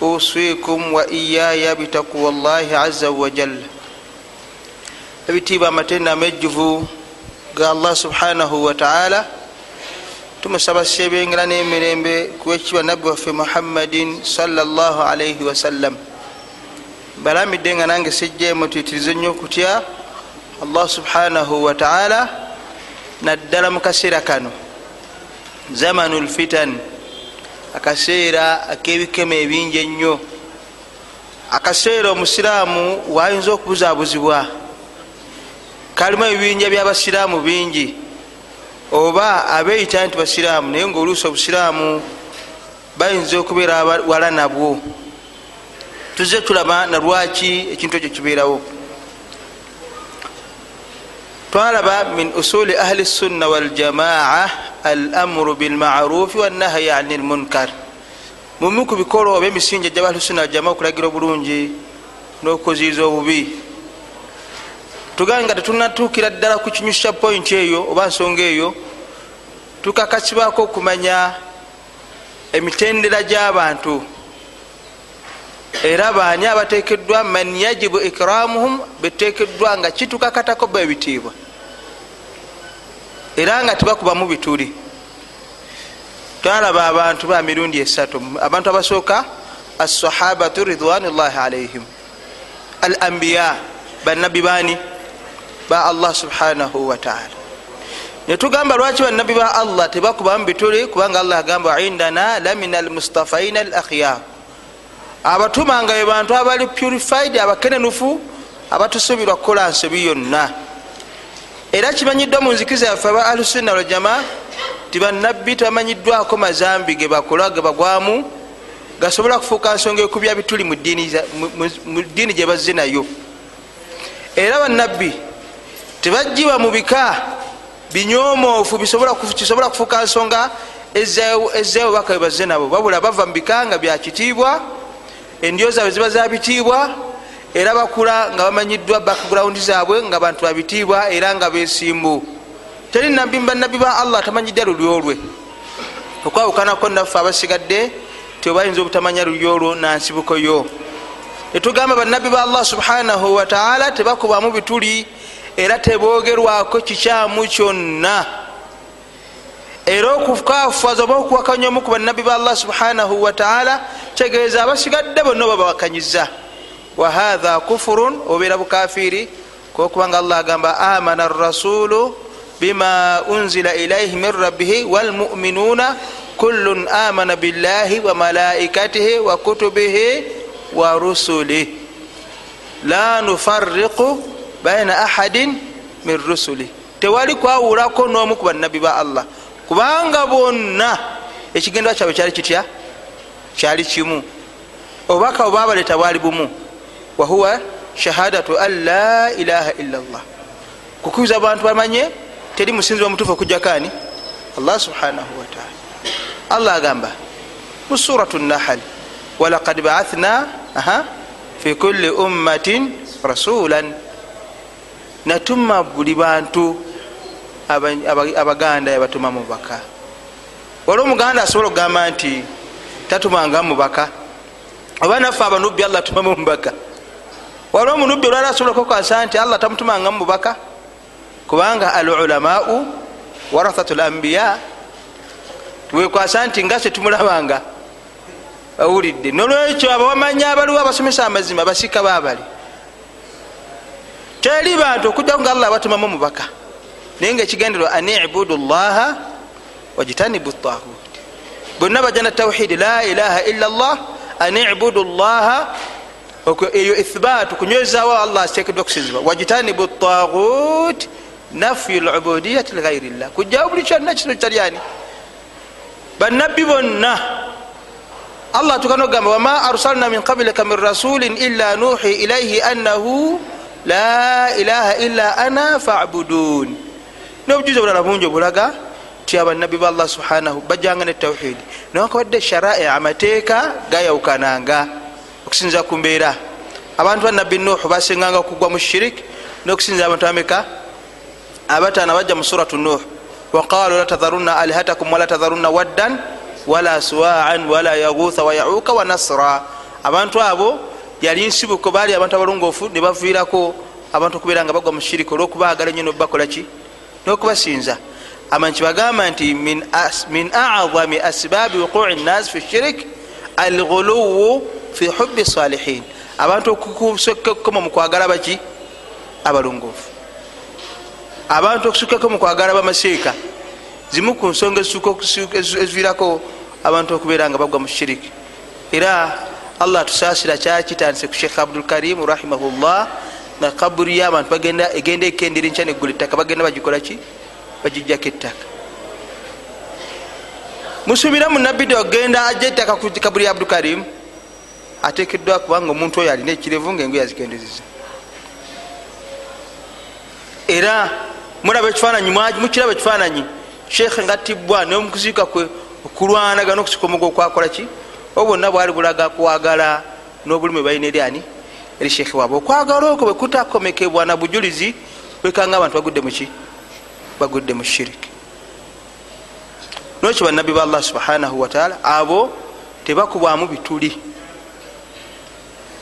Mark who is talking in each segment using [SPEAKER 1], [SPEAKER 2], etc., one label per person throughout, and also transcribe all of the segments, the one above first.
[SPEAKER 1] usiikum wa iyaaya bitakuwa llahi aza wajalla ebitiibwa amatenda amejjuvu ga allah subhanahu wataala tumusaba syebengera n'emirembe kuwekiba nabbi waffe muhammadin salllah alaihi wasallam balamidde nga nange sijjeemu tuyitirize nnyo okutya allah subhanahu wataala naddala mu kaseera kano zamanu lfitan akaseera ak'ebikema ebingi ennyo. Akaseera omusiraamu wayinza okubuzaabuzibwa. Kalimu ebibinja byabasiraamu bingi oba abeeyita nti basiraamu naye ngaoluusi obusiraamu bayinza okubeera wala nabwo. Tuzze tulaba nalwaki ekintu ekyo kibeerawo twalaba min usuli ahli sunna waljamaa al amuru bilmarufi wannahyi ani lmunkar mumu ku bikolo oba emisingi egyaba ahli sunna waljamaa okulagira obulungi n'okuziiza obubi tugambe nga tetunatuukira ddala ku kinyusi kya pointi eyo oba nsonga eyo tukakasibwako okumanya emitendera gy'abantu era baani abateekeddwa man yajibu ikramuhum beteekeddwa nga kitukakatako ba ebitiibwa era nga tebakubamu bituli. Twalaba abantu ba mirundi esatu abantu abasooka assahabatu ridwanullahi alaihim al ambiya bannabbi baani? Ba allah subhanahu wataala netugamba lwaki bannabbi ba allah tebakubamu bituli kubanga allah agamba indana lamina almustafaina al akhyar abatumanga be bantu abali purified abakenenufu abatusuubirwa kukola nsobi yonna. Era kimanyiddwa mu nzikiriza yaffe aba ahlusunna waljama ti bannabbi tebamanyiddwako mazambi ge bakola ge bagwamu gasobola kufuuka nsonga ekubya bituli mu ddiini gye bazze nayo. Era bannabbi tebajjibwa mu bika binyomoofu kisobola kufuuka nsonga ezzeewo baka bwe bazze nabo. Babula bava mu bika nga byakitiibwa endyo zaabwe ziba zabitiibwa era bakula nga bamanyiddwa background zaabwe nga bantu babitiibwa era nga besimbu teri nabbi bannabbi ba allah tamanyidde lulyo lwe okwawukanako naffe abasigadde tebayinza obutamanya lulyo lwo nansibukoyo netugamba bannabbi ba allah subhanahu wataala tebakubamu bituli era tebogerwako kikyamu kyonna era okukafuaza oba okuwakanya omu ku bannabbi ba allah subhanahu wataala tegeeza abasigadde bonna oba bawakanyiza. Wahatha kufurun obeera bukafiri kokubanga allah agamba amana rasulu bima unzila ilaihi min rabbihi walmuminuna kullun amana billahi wa malaikatihi wa kutubihi wa rusulih la nufariqu baina ahadin min rusulih tewali kwawulako n'omu ku bannabbi ba allah kubanga bonna ekigendwa kyabwe kyali kitya? Kyali kimu. Obubaka bwebabaleta bwali bumu. Wahuwa shahadatu an la ilaha illa llah kukubiza abantu bamanye teri musinzi wamutuufu okujjakani allah subhanahu wataala allah agamba mu suratu nahal walaqad baathna fi kulli ummatin rasulan. Natuma buli bantu abaganda yabatuma mubaka wali omuganda asobola okugamba nti tatumanga mubaka oba naffe abanubbi allah atumamu mubaka wali omunubbi olwali asobola okukasa nti allah tamutumanga mubaka kubanga al ulamau warathatu lambiya wekwasa nti nga setumulabanga awulidde. Nolwekyo abawamanya abaliwo abasomesa amazima basika babali teri bantu okujjaku nga allah batumamu mubaka naye nga ekigenderwa an ibudu llaha wajtanibu tagut bonna bajja na tawhidi la ilaha illa llah an ibudu llaha eyo ithbaatu kunywezawo allah kitekeddwa kusinzibwa. Wajtanibu tagut nafyu lubudiyati lighairi llah kujjawo buli kyonna kino kitalyani bannabbi bonna. Allah tukana okugamba wama arsalna min qablika min rasulin illa nuhi ilaihi annahu la ilaha illa ana fabudun nobujuzi obulala bungi obulaga ti abanabi ba allah subhanahu bajanga ne tawhidi newakabadde sharai amateeka gayawukananga okusinza ku mbeera. Abantu banabbi nuhu basinganga okugwa mu shirik nokusinza abantu ameka abataana bajja mu suratu nuh waqalu la tadharunna alihatakum wala tadharunna waddan wala suwaan wala yaghutha wayauka wanasra abantu abo yali nsibuko baali abantu abalongoofu nebaviirako abantu okubeera nga bagwa mu shiriki olwokubaagala nyo nobakolaki nokubasinza. Amanyi kibagamba nti min acdami asbaabi wuqui nnas fi shirik alghuluwu fi hubi salihin abantu okusokkekoma mu kwagala baki? Abalongoofu abantu okusukkako mu kwagala bamaseeka? Zimu ku nsonga ezivirako abantu okubeera nga bagwa mu shiriki era allah tusaasira kyakitandise ku sheekh abdulkarimu rahimahullah nga kaburi yabantu egenda ekendera nkya neggula ettaka. Bagenda bagikolaki bagijjako ettaka. Musuubira mu nabbi ogenda ajja ettaka ku kaburi ya abdulkarimu atekeddwa kubanga omuntu oyo alina ekirevu nga engu yazikendezeza era mulaba ekifaananyi mukiraba ekifaananyi sheekhe ngattibwa nomukuziika kwe okulwanaga nokusika omuga okwakola ki? O bwonna bwali bulaga kwagala n'obulumi balina eri ani eri sheekhe waabwe okwagala okwo bwe kutakomekebwa na bujulizi wekanga abantu bagudde muki bagudde mu shiriki. Nokyo bannabbi ba allah subhanahu wataala abo tebakubwamu bituli.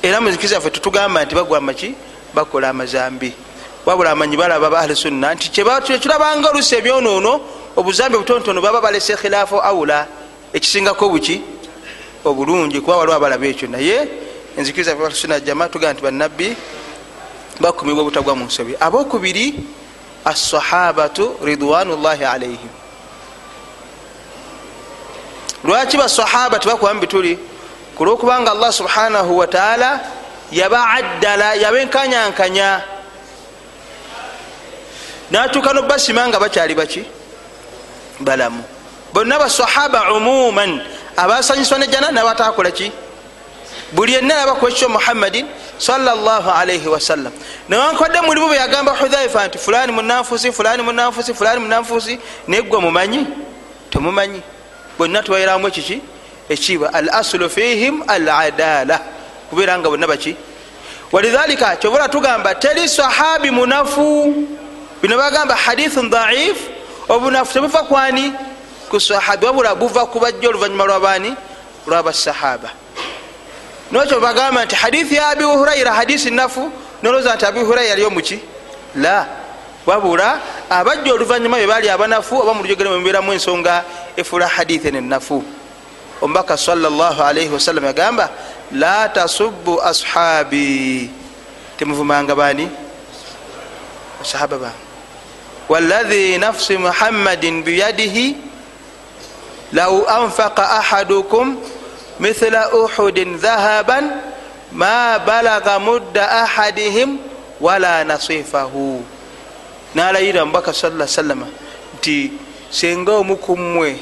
[SPEAKER 1] Era muzikiriza yaffe tetugamba nti bagwa maki bakola amazambi. Wabula amanyi balaba ba ahli sunna nti kyekirabanga olusi ebyonoono obuzambi butonotono baba balese khilaafu aula ekisingako buki? Obulungi kuba waliwo abalaba ekyo naye enzikiriza sunna jama tugamba nti bannabbi bakumibwa obutagwa mu nsobi. Abokubiri assahabatu ridwanullahi alaihim lwaki basahaba tebakubamu bituli? Kulwokubanga allah subhanahu wataala yabaaddala yabenkanyankanya natuuka nobasima nga bakyali baki? Balamu. Bonna basahaba umuman abasanyuswa nejana nabatakolaki buli yenna yabakwekyo muhammadin salaalaihi wasallam newankwadde mulibo bweyagamba hudhaifa nti fulani munanfusi fulani munanfusi fulani munanfusi neggwe mumanyi? Temumanyi. Bonna tubayiramu ekiki? Ekiibwa al asulu fihim al adala kubeera nga bonna baki? Walidhalika kyobula tugamba teri sahabi munafu. Bino bagamba hadithun dhaif obunafu tebuva kwani? Ku sahabi wabula buva kubajja oluvanyuma lwabaani lwabasahaba nokyo bagamba nti hadithi ya abi huraira hadisi nafu noloza nti abi huraira yaliyo muki la. Wabula abajja oluvanyuma bwe baali abanafu oba mulujogere mubeeramu ensonga efuula hadithi nenafu omubaka salaalaihi wasallam yagamba la tasubu ashabi. Temuvumanga bani basahaba bange waladhi nafsi muhammadin biyadihi lau anfaqa ahadukum mithla uhudin dhahaban ma balaga mudda ahadihim wala nasifahu. Nalayira mubaka saa salama nti senga omukummwe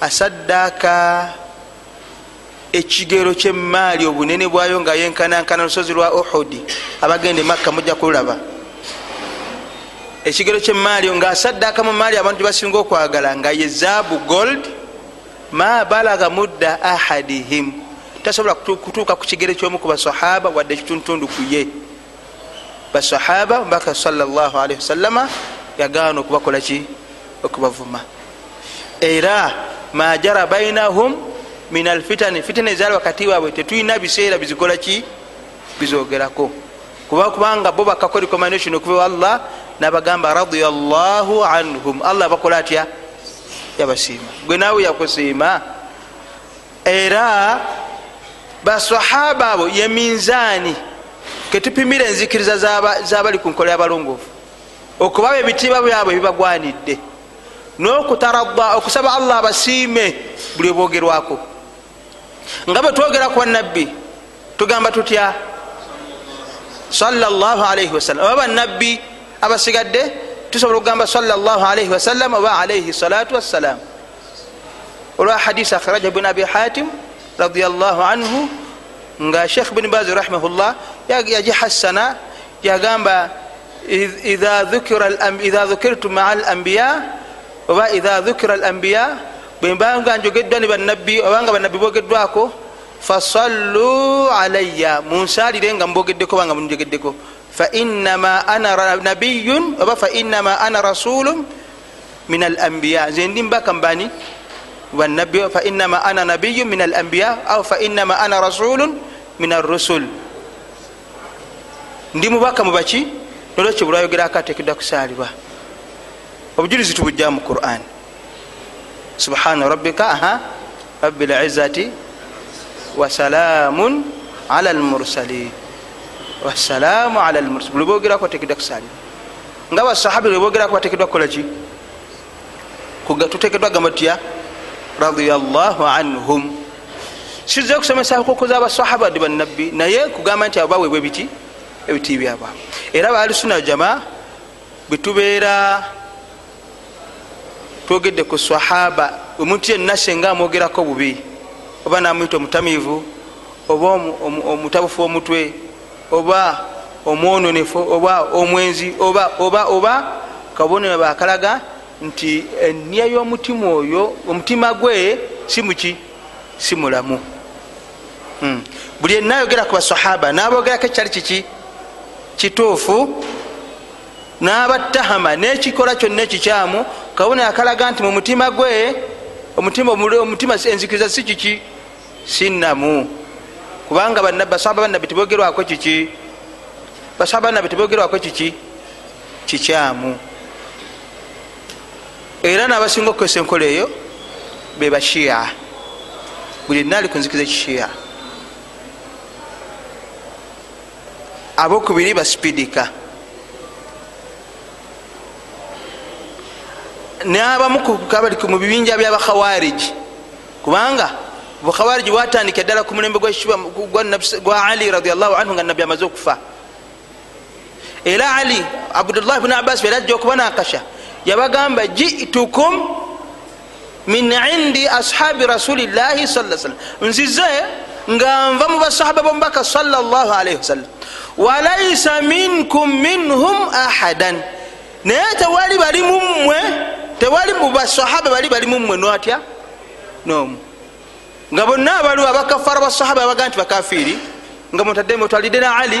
[SPEAKER 1] asaddaka ekigero kyemaali obunene bwayo nga yenkanankana lusozi lwa uhudi abagenda emakka mujja kulaba. Ekigero kyemaali nga asaddaka mu maali abantu gyebasinga okwagala nga ye zaabu gold ma balaga mudda ahadihim. Tasobola kutuuka ku kigero kyomu ku basahaba wadde ekituntundu ku ye. Basahaba mbaka salaalii wasallama yagaana okubakolaki okubavuma. Era majara bainahum min alfitani fitina ezaali wakati waabwe tetulina biseera bizikolaki bizogerako kuba kubanga bo bakako recommendation okuva allah nabagamba radiallahu anhum. Allah bakola atya yabasiima. Gwe naawe yakusiima era basahaba abo ye minzaani ketupimira enzikiriza zabali ku nkola yabalongoofu. Okubaba ebitiibwa byabwe bibagwanidde n'okutarada okusaba allah abasiime buli bwogerwako nga bwe twogera ku nabbi tugamba tutya? Salaalaihi wasallam oba bannabbi abasigadde tusobola okugamba salaalaihi wasallam oba alaihi salatu wassalam. Olwa hadisi akhraja bn abi hatim radiallahu anhu. Nga shekh bni bazi rahimahullah yagihassana yagamba idha dhukirtu maa alambiya oba idha dhukira alambiya bwembanga njogeddwa ne bannabbi obanga bannabbi bogeddwako fasallu alayya munsalire nga mbogeddeko banga munjogeddeko fainama ana nabiyun oba fainama ana rasulun min alambiya nze ndi mbaka mbani fainama ana nabiyun min alambiya au fainama ana rasulun min arrusul ndi mubaka mubaki nolwekyo bulwayogerako atekedwa kusalibwa obujulizi tubujja mu quran? Subhana rabbika aha. Rabbi lizati wasalamun ala lmursalin wasalamu ala lmursalin buli bogerako atekedwa kusalibwa nga basahaba bwe bogerako batekedwa kukolaki tutekedwa gamba tutya radiallahu anhum. Size kusomesa hukuku zabasahaba di bannabbi naye kugamba nti abo baweebwa ebiti ebitiibyabwabwe era baalusuna jama bwetubeera twogedde ku sahaba. Omuntu yenna senga amwogerako bubi. Oba namwita omutamiivu oba omutabufu womutwe oba omwononefu oba omwenzi oba oba oba kabonero bakalaga nti eniya y'omutima oyo omutima gwe si muki si mulamu. Hmm. buli yenna ayogera ku basahaba nabogerako ekyali kiki? Kituufu n'abatahama n'ekikola kyonna ekikyamu kabona akalaga nti mu mutima gwe omutima enzikiriza si kiki? Sinnamu kubanga basahaba bannabbi tibogerwako kiki? Basahaba bannabbi tibogerwako kiki? Kikyamu. Era n'abasinga okukozesa enkola eyo be bashiya. Buli yenna ali ku nzikiriza ekishiya. Abokubiri baspidika nabamu kabali mu bibinja byabakhawariji kubanga bukhawariji bwatandika ddala ku mulembe gwa ali radiallahu anhu nga nabbi amaze okufa. Era ali abdullah bni abbas berajja okubanakasha yabagamba jitukum min indi ashabi rasulillahi saa sallam. Nzize nga nva mu basahaba bomubaka salllah alaihi wasallam walaisa minkum minhum ahadan. Naye tewali bali mumwe tewali mubasahaba bali bali mumwe nwatya nomu nga bonna abaliwo abakafara basahaba babaga nti bakafiri nga mutadde mutwalidde na ali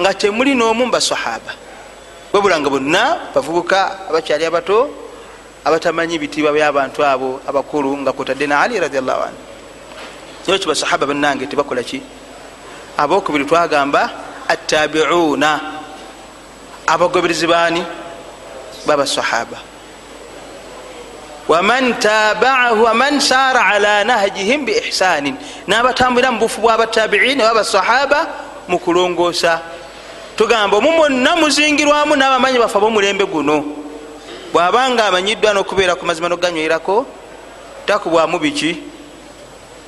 [SPEAKER 1] nga temuli nomu mubasahaba webula nga bonna bavubuka abakyali abato abatamanyi bitiibwa byabantu abo abakulu nga kutadde na ali radiallahu anhu. Ekyo basahaba bannange tebakolaki abokubiri twagamba attabiuna abagoberezi baani? Babasahaba waman tabaahu waman saara ala nahjihim biihsanin nabatambulira mubufu bwabatabiin babasahaba mukulongosa tugamba omu mwonna muzingirwamu nabamanyi bafe abomulembe guno bwabanga amanyiddwa nokubeera ku mazima noganywerako takubwamu biki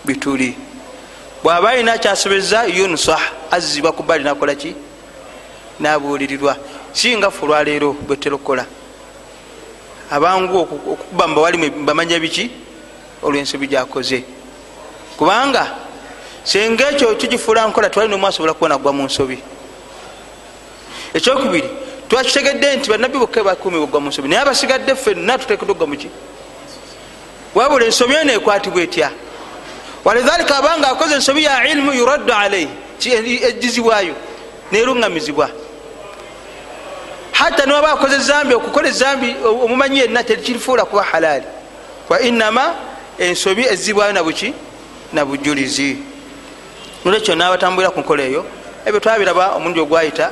[SPEAKER 1] bituli bwaba alina akyasobeza yunsah azibwa ku bali nakolaki nabuulirirwa singa fe olwaleero bweterokola abangu okukuba mubawali bamanya biki? Olwensobi gyakoze. Kubanga senga ekyo tugifuula nkola twali nomu asobola kubona gwa mu nsobi. Ekyokubiri twakitegedde nti banabbi bokka bakumibwa gwa mu nsobi naye abasigadde ffenna tutekedwa ogwa muki wabula ensobi eno ekwatibwa etya? Walidhalika abanga akoze ensobi ya ilimu yuraddu alaihi ejjizibwayo neruŋamizibwa hatta niwaba akoze zambi okukola ezambi omumanyi yenna tekirifuula kuba halaali wainama ensobi ezibwayo nabuki nabujulizi nolwekyo nabatambulira ku nkola eyo ebyo twabiraba omulundi ogwayita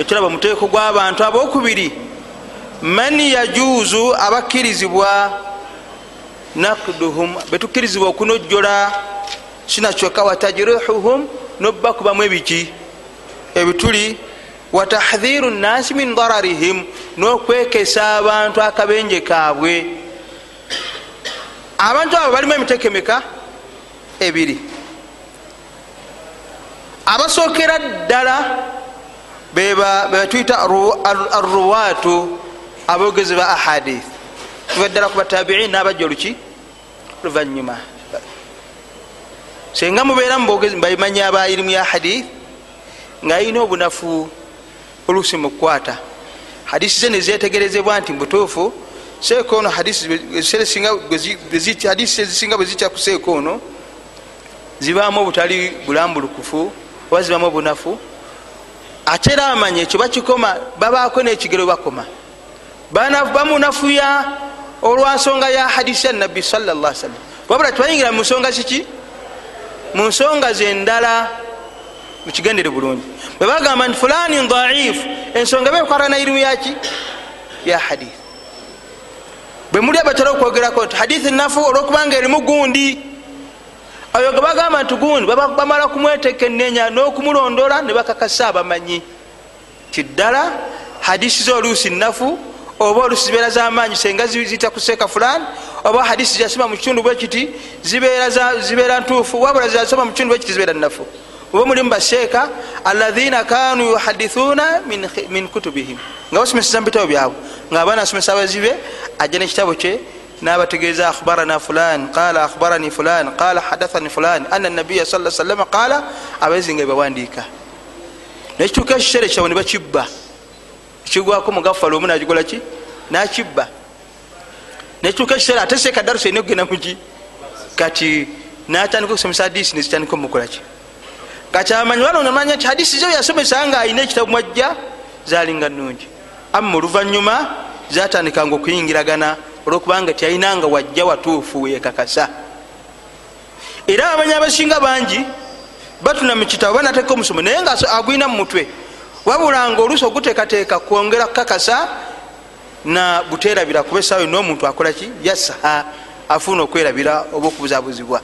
[SPEAKER 1] etulaba omuteeko gw'abantu abokubiri man yajuuzu abakkirizibwa nakduhum betukkirizibwa okunojjola sinakyoka watajrihuhum nobakubamu ebiki? Ebituli watahdhiru nnasi min dararihim n'okwekesa abantu akabenje kaabwe. Abantu abo balimu emiteeko emeka ebiri. Abasookera ddala bebatuyita arruwaatu aboogezi ba ahadith. Tuva ddala ku batabiin n'abajja oluki? Oluvanyuma senga mubeera mubamanya abairimu ya hadith ngaalina obunafu oluusi mukukwata hadisi ze nezetegerezebwa nti mubutuufu seeka ono hadisi ezisinga bwe zitya ku seeka ono zibaamu obutali bulambulukufu oba zibaamu obunafu. Ate era bamanya ekyo bakikoma babaako nekigero bakoma bamunafuya olwansonga ya hadisi ya nabbi salllah sallam wabula tebayingira mu nsonga ziki? Mu nsonga zendala mukigendere bulungi. Bwebagamba nti fulani dhaifu ensonga bekwatana irimu yaki ya hadith. Bwe muli abatera okwogerako nti hadithi nafu olwokubanga erimu gundi. Oyo gebagamba nti gundi. Bamala kumwetekenenya n'okumulondola ne bakakasa abamanyi. Ti ddala hadisi ze oluusi nafu oba oluusi zibeera zamaanyi senga zita kuseeka fulani oba hadisi zasoma mu kitundu bwekiti zibeera ntuufu wabula zasoma mu kitundu bwekiti zibeera nafu oba mulimu baseeka alaina kanu yuhadithuna min kutubihim. Nga basomeseza mu bitabo byabwe nga abaana asomesa abazibe ajja nekitabo kye nabategeeza akhbarana fulan qala akhbarani fulan qala hadathani fulan ana nabiya sa salama qala abaizi nga bebawandiika nekituuka ekiseera kyabwe ne bakibba ekigwako mugafala omu nagikolaki nakibba nekituuka ekiseera ate seeka darusa erina okugenda muki kati natandika okusomesa hadisi nezitandika omukolaki kakyamanyi wano namanya nti hadisi zo yasomesa nga alina ekitabu mwajja. Zalinga nungi amma oluvanyuma zatandikanga okuyingiragana olwokubanga tyalinanga wajja watuufu wekakasa era abamanyi abasinga bangi batuna mukitabo banateka omusomo naye nga agwina mumutwe wabulanga oluusi oguteekateeka kwongera kukakasa na buterabira kuba esaawa yonna omuntu akolaki yasaha afuna okwerabira oba okubuzabuzibwa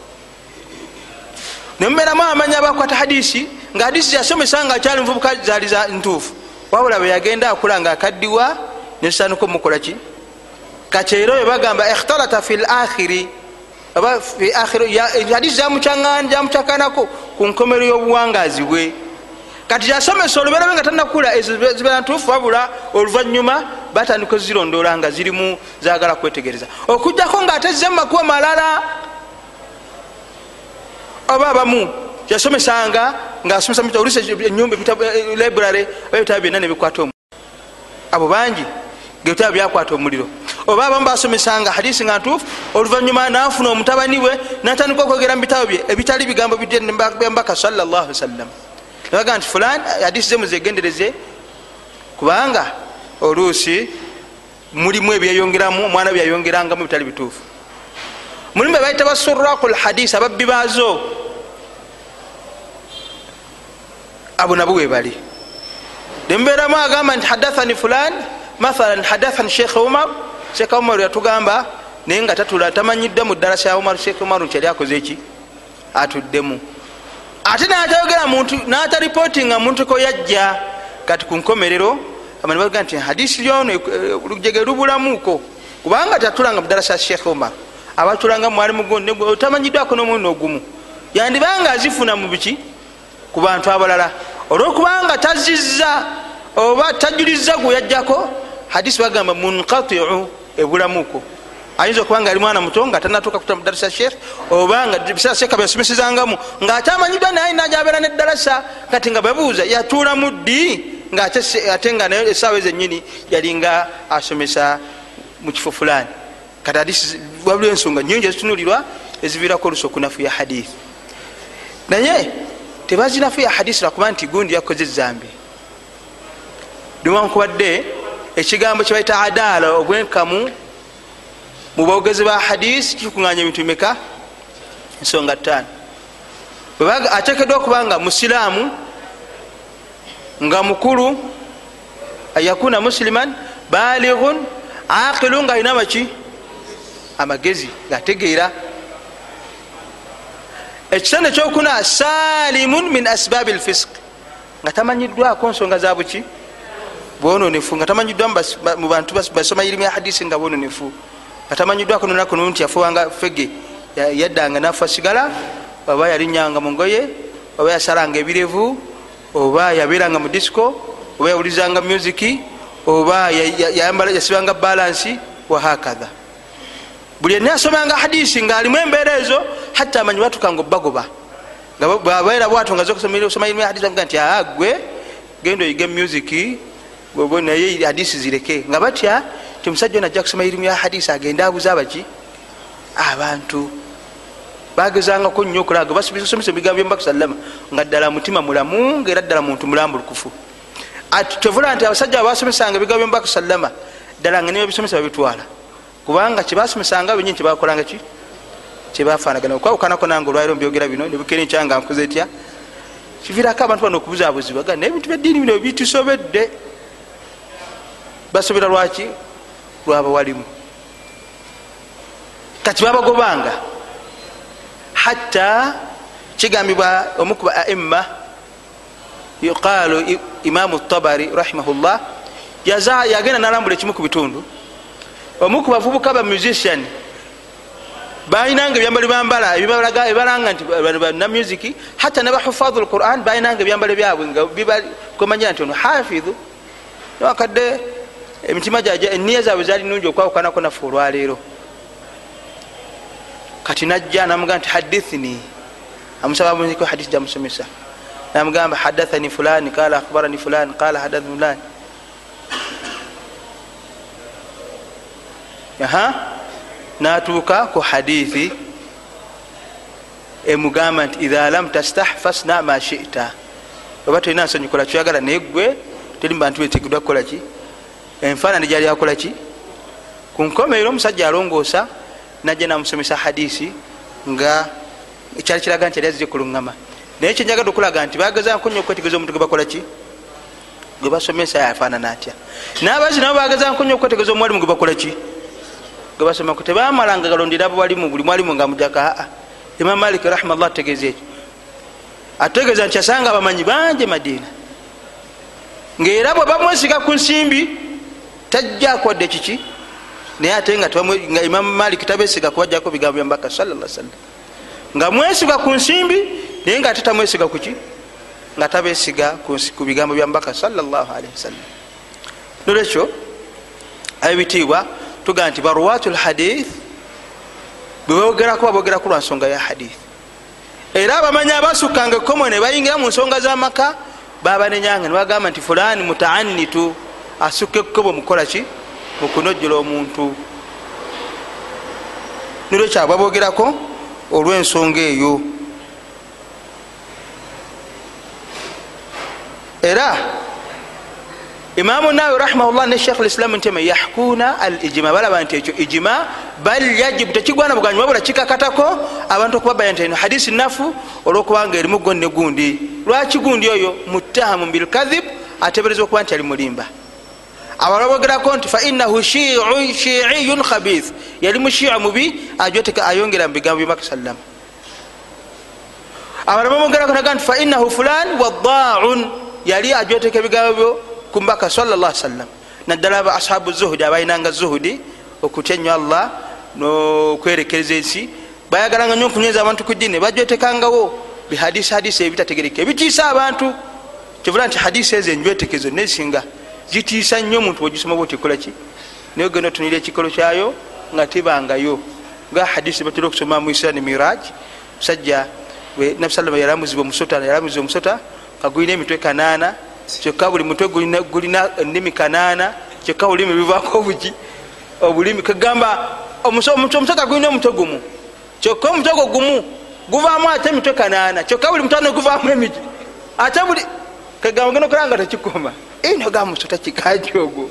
[SPEAKER 1] nemubeeramu amanya abakwata hadisi nga hadisi yasomesa nga akyali muvubuka zaali ntuufu. Wabula bwe yagenda akula nga akaddiwa nesitandika omukolaki kakyero oyo bagamba ikhtalata fi lakhiri oba hadisi zamucyakanako ku nkomero y'obuwangazi bwe. Kati yasomesa olubeerabe nga tanakula ezo zibeera ntuufu wabula oluvanyuma batandika ozirondoola nga zirimu zagala kwetegereza. Okugjako nga atezze mumakuba malala oba abamu yasomesanga ngaasomesa enyumba library oba ebitabo byonna nebikwata omuliro. Abo bangi ngaebitabo byakwata omuliro. Oba abamu basomesanga hadisi nga ntuufu oluvanyuma nafuna omutabani we natandika okwogera mu bitabo bye ebitali bigambo byambaka sallallahu wasallam. Nebaga nti fulani hadisi ze muzegendereze kubanga oluusi mulimu ebyeyongeramu omwana byayongerangamu bitali bituufu mulimu bebaita basuraku lhadisi ababbi baazo. Abo nabo webali nemubeeramu agamba nti hadathani fulan mathalan hadathani sheikh umar. Sheikh umar yatugamba naye nga tatula tamanyiddwa mu ddala ya umar sheikh umar nkyali akoze eki atuddemu. Ate natayogera muntu nataripotinga muntu ko yajja kati ku nkomerero amani baga nti hadisi lyono lujege lubulamuko. Kubanga tatulanga mu ddala ya sheikh umar abatulanga mwalimu gundi otamanyiddwako n'omulundi ogumu. Yandibanga azifuna mu biki? Ku bantu abalala. Olwokubanga tazizza oba tajuliza gwe yajjako hadisi bagamba munkatiu ebulamuko. Ayinza okuba nga ali mwana muto nga tanatuuka kuta mudarasa sheikh? Obanga biseera sheekha byasomesezangamu ngaate amanyiddwa naye najabeera neddalasa kati nga babuuza yatuulamu ddi? Ngaate nga naye esaawa ezenyini yalinga asomesa mu kifo fulani kati hadisi wabula ensonga nyingi ezitunulirwa eziviirako olusi okunafu ya hadithi naye tebazinafu ya hadisi lwakuba nti gundi yakoze ezambi. Niwankubadde ekigambo kyebaita adaala obwenkamu mu bogezi ba hadisi kikuŋanya ebintu bimeka ensonga ttaano. Ateekeddwa okuba nga musiraamu nga mukulu ayakuna musiliman balighun aqilu nga alina maki amagezi ngaategeera ekitone ekyokuna salimun min asbabi lfisk nga tamanyiddwako nsonga za buki? Bwononefu nga tamanyiddwa mu bantu basoma irimu ya hadisi nga bwononefu nga tamanyiddwako nonaku nu nti yafuwanga fege yaddanga nafa sigala oba yalinyanga mungoye oba yasalanga ebirevu oba yabeeranga mu disco oba yawulizanga musiki oba yasibanga balansi wahakadha buli ena asomanga hadisi ngaalimu embeera ezo hatta amanyi batukanga obagoba bwabaera bwato nga zosoma irimu hadisi avuga nti aa gwe genda oyiga music naye hadisi zireke. Nga batya ti omusajja ono ajja kusoma irimu ya hadisi agende abuze abaki. Abantu bagezangako nnyo okulaga basomesa ebigambo byomubaka salama nga ddala mutima mulamu ngaera ddala muntu mulambulukufu. Tovula nti abasajja babasomesanga ebigambo byomubaka salama ddala nga nibabisomesa babitwala kubanga kyebasomesanga benyi kyebakolanga ki? Kyebafanagana okwawukanako nange olwairo mbyogera bino nebukere nkyanga nkoze etya? Kivirako abantu bano okubuzabuzibwa ga naye ebintu byeddiini bino bitusobedde. Basobera lwaki? Lwaba walimu kati babagobanga. Hatta kigambibwa omukuba aima yuqalu imamu tabari rahimahullah yagenda nalambula ekimu ku bitundu omuku bavubuka ba musician balinanga ebyambalo bambala ebalanga nti na music hatta nabahufadhu lquran balinanga ebyambalo byabwe nga kwemanyira nti ono hafidhu. Wakadde emitima jaja eniya zaabwe zali nungi okwawukanako naffe olwaleero. Kati najja namugaa nti hadithini amusaba muziko hadisi jamusomesa namugamba hadathani fulani qala akhbarani fulani qala hadathani fulani natuuka ku hadithi. Emugamba nti idha lam tastah fasna ma shita. Oba tolina nsonyi kola kyoyagala naye gwe teri mubantu betegedwa kukolaki enfaanani gyali akolaki ku nkomeero omusajja alongoosa najja namusomesa hadisi nga ekyali kiraga nti yali azire kuluŋama naye kyenjagala okulaga nti bagezako nyo okwetegeza omuntu gwe bakolaki gwe basomesa yafaanana atya? N'abazi nabo bagezako nyo okwetegeza omuwalimu gwe bakolaki gwe basomaku tebamalanga galondera bwalimu buli mwalimu nga mujaka aa imam malik rahimallah ategeeza ekyo. Ategeeza nti asanga abamanyi bangi madiina. Ngaera bwe bamwesiga ku nsimbi tajja kwadde kiki? Naye ate nga imamu malik tabesiga kubajjako bigambo byambaka salalla sallam nga mwesiga ku nsimbi naye nga ate tamwesiga kuki nga tabesiga ku bigambo byambaka salllah alaihi wasallam. Nolwekyo abibitiibwa tugaa nti baruwatu lhadith bwebaogerako babogeraku lwa nsonga ya hadith. Era abamanyi abasukkanga ekomo ne bayingira mu nsonga z'amaka babanenyanga nebagamba nti fulani mutaanitu asukka ekkobo mukolaki mukunojjola omuntu. Nolwekyo babogerako olw'ensonga eyo. Era imamu nawi rahimahullah ne shekh lislam ntema yahkuna al ijima balaba nti ekyo ijima bal yajibu tekigwana buganyuma bula kikakatako abantu okubabaya nti eno hadisi nafu olwokubanga erimu gonni gundi. Lwaki gundi oyo muttahamu bilkadhib atebereza okuba nti ali mulimba? Abalala bogerako nti fainahu shiiyun khabith. Yali mushia mubi ajoteka ayongera mu bigambo byomaka sallama abalala bogerako naga nti fainahu fulan waddaun yali ajoteka ebigambo byo kumbaka sallallahu sallam naddala aba ashabu zuhudi abalinanga zuhudi okutya ennyo allah nokwerekereza ensi. Bayagalanga nyo okunyweza abantu ku dini bajwetekangawo. Bihadisi hadisi ebitategereka ebitiisa abantu. Kivula nti hadisi ezo enjwetekezo nesinga zitiisa nnyo omuntu wegisoma bwa otikolaki naye ogenda otunira ekikolo kyayo nga tibangayo. Nga hadisi batera okusoma mu isra ne miraj. Musajja nabi salama yalamuzibwa omusota yalamuzibwa omusota nga gulina emitwe kanaana kyokka buli mutwe gulina ennimi kanaana kyokka bulimi bivako obuki obulimi kagamba omusota gulina omutwe gumu. Kyokka omutwe gwo gumu guvaamu ate emitwe kanaana. Kyokka buli mutwe guvaamu emiti. Ate buli kagamba genda okulanga tekikoma. Noga musota kikaji ogwo.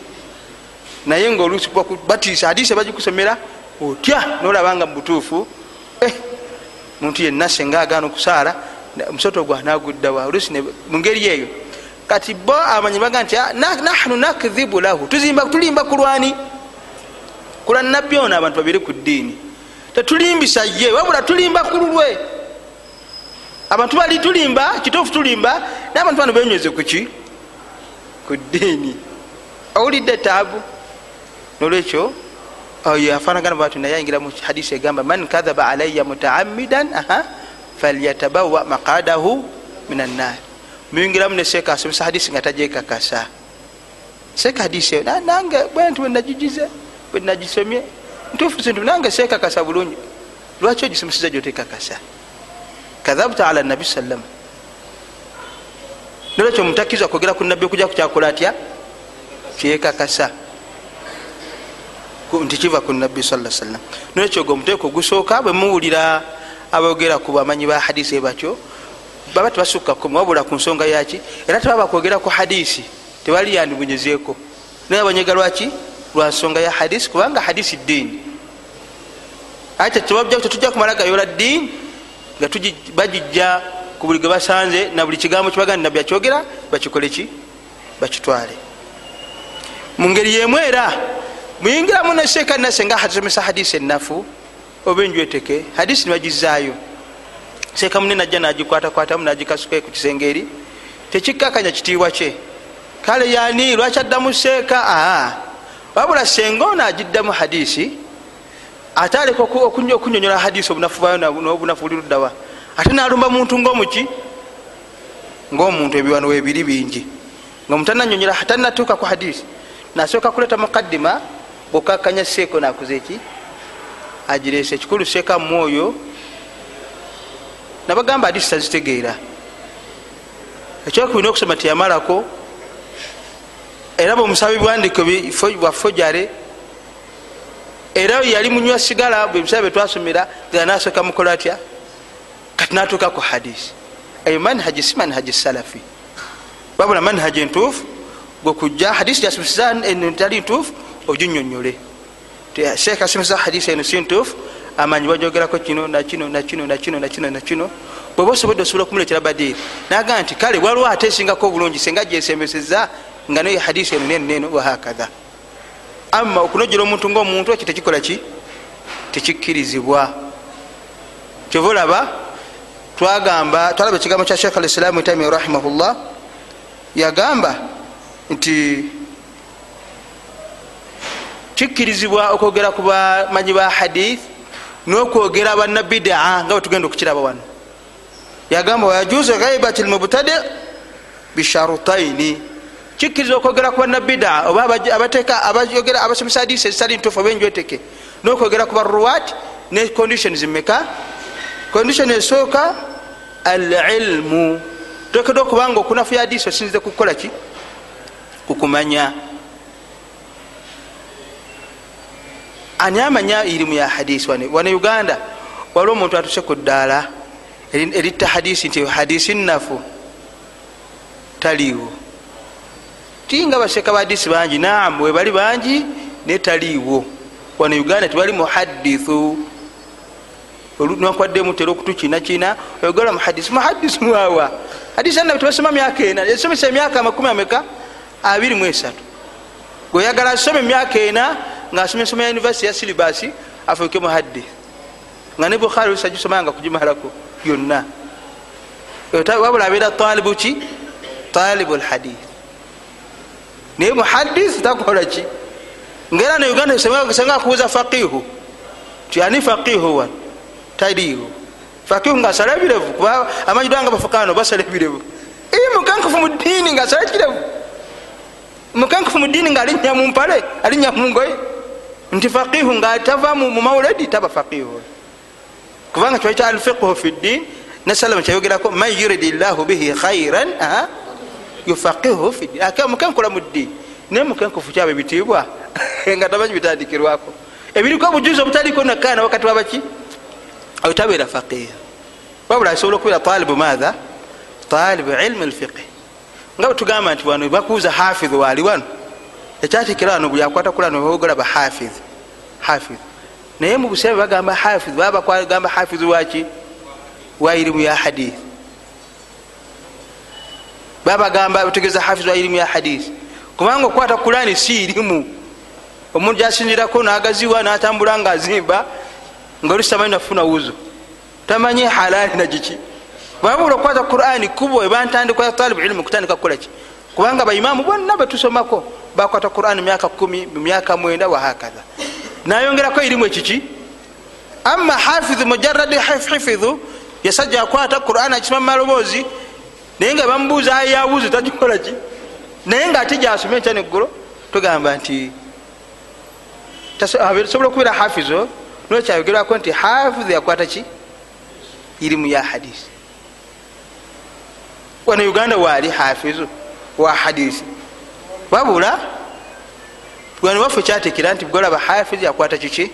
[SPEAKER 1] Naye nga oluusi batiisa hadisi bagikusomera otya? Nolabanga mubutuufu muntu yenna senga agaana okusaala omusota ogwo anaguddawa oluusi mungeri eyo kati bo amanyi baga nti nahnu nakdhibu lahu. Tulimba kulwani kula nabbi ono abantu babiri ku ddiini. Tetulimbisa ye wabula tulimba kululwe abantu bali tulimba kituufu tulimba naye abantu bano benyweze kuki ku ddiini. Owulidde taabu. Nolwekyo oyo afaanagana bwatu naye ayingira mu hadisi egamba man kadhaba alaya mutaamidan falyatabawa maqadahu min annaari muyingiramu ne seeka asomesa hadisi nga tajekakasa seeka hadisi eyo nange bwentu bwenagigize bwenagisomye ntuufu sintu nange seekakasa bulungi lwaki ogisomeseza gyotekakasa kadhabta ala nabi sallam. Nolwekyo mutakkiriza kwogera ku nabbi okuja kukyakola atya kyekakasa nti kiva ku nabbi saa sallam nolwekyo gwe omuteeko ogusooka bwe muwulira abogera ku bamanyi ba hadisi batyo baba tebasukka wabula ku nsonga yaki era tebaba kwogera ku hadisi tebali yandibunyezeeko naye abanyega lwaki lwa nsonga ya hadisi kubanga hadisi ddiini. Ate tetujja kumala gayola ddiini nga bagijja ku buli gwe basanze na buli kigambo kibagandi nabbi akyogera bakikole ki? Bakitwale. Mu ngeri yemu era muyingiramu neseeka nase nga asomesa hadisi enafu oba enjweteke hadisi nibagizaayo seeka munene ajja nagikwatakwatamu nagikasukae ku kisenge eri tekikkakanya kitiibwa kye. Kale yani lwaki addamu seeka aa wabula senga ono agiddamu hadisi ate aleka okunyonyola hadisi obunafu bwayo nobunafu buli luddawa ate nalumba muntu ngaomuki ngaomuntu ebiwano webiri bingi. Nga mutananyonyola tanatuuka ku hadisi nasooka kuleta mukaddima bwokakanya seeko nakuza eki? Agirese ekikulu seeka mwoyo nabagamba hadisi tazitegeera ekyokubina okusoma tiyamalako era bwemusaba ebiwandiko bwafojare era yali munywa sigala bwebisaba byetwasomera nga nasooka mukola atya? Kati natuuka ku hadisi eyo manhaji si manhaji salafi. Babula manhaji entuufu gwekujja hadisi gyasomesa tali ntuufu oginyonyole. Sheekh asomesa hadisi eno si ntuufu amanyi bajogerako kino nakino nakino nakino nakino nakino bweba osobodde osobola okumuletera badiri naga nti kale waliwo ate esingako obulungi senga gyesembeseza nga naye hadisi eno neno neno wahakadha ama okunojera omuntu ngaomuntu ekyo tekikola ki? Tekikkirizibwa. Kyova olaba twagamba twalaba ekigambo kya shekh alislamu taimi rahimahullah yagamba nti kikkirizibwa okwogera ku bamanyi ba hadith nokwogera bannabidaa nga bwetugenda okukiraba wano. Yagamba wayajuzu ghaibati lmubtadi bisharutaini kikkiriza okwogera ku bannabidaa oba abateeka abayogera abasomesa hadisi ezitali ntuufu oba enjweteke nokwogera ku baruwat ne conditions meka condition esooka alilmu. Tokedwa okubanga okunafu ya hadisi osinzize kukukola ki? Kukumanya ani amanya irimu ya hadisi. Wane uganda waliwo omuntu atuse ku ddaala eritta hadisi nti hadisi nafu taliiwo. Tinga baseka ba hadisi bangi. Naam webali bangi netaliiwo wane uganda tibali muhadithu nakwaddemu tera okutukinakina oyogera muhadisi muhadisi mwawa. Hadisi anabi tebasoma myaka ena. Esomesa emyaka amakumi ameka abiri mu esatu. Gweoyagala asome emyaka ena ngaasoma ensoma ya univesity ya silibasi afuuke muhadith nga ne bukhari osagisomaya nga kugimalako yonna. Wabula abeera talibu ki? Talibu lhadith naye muhadith takola ki? Ngaera ne uganda senga akubuza faqihu. Ti ani faqihu wan taliiwo faqihu ngaasala ebirevu kuba amanyidwa nga bafukano basala ebirevu. Mukankufu mu ddiini ngaasala ekirevu. Mukankufu mu ddiini ngaalinya mu mpale alinya mu ngoye nti faqihu nga tava mu mauledi taba faqihu. Kubanga kiba kya alfiqhu fi ddin nesalama kyayogerako man yuridi llahu bihi khairan yufaqihu fi ddin. Mukenkola mu ddiini naye mukenkufu kyaba ebitiibwa nga tamanyi bitandikirwako ebiriko obujuzi obutaliko nakana wakati wabaki ayo tabeera faqiha wabula asobola okubeera talibu maatha talibu ilmu lfiqhi nga bwetugamba nti wano bakuuza hafidhu waali wano ekyatekera wano buli akwata kulano bagala bahafidh hafidh naye mu buseera bagamba hafidh baba bagamba hafidh waki wa irimu ya hadith. Babagamba bategeza hafidh wa irimu ya hadith. Kubanga okukwata kulani si irimu omuntu gyasinzirako nagaziwa natambula nga azimba nga olusi tamanyi nafuna wuzo tamanyi halali nagiki babula okukwata qurani kubo ebantandikwa ya talibu ilimu kutandika kukolaki kubanga baimamu bonna betusomako bakwata quran myaka kumi mumyaka mwenda wahakadha nayongerako irimu ekiki ama hafidhu mujaradi hifidhu yasajja akwata quran akisoma mumaloboozi naye nga bamubuuza ayi yawuzi tagikolaki naye nga ate gyasome nkya neggulo tugamba nti sobola okubeera hafizo nokyayogerwako nti hafidhu yakwata ki irimu ya hadisi wano uganda waali hafizu wa hadisi wabula wano waffe kyatekera nti golaba hafizu yakwata kiki?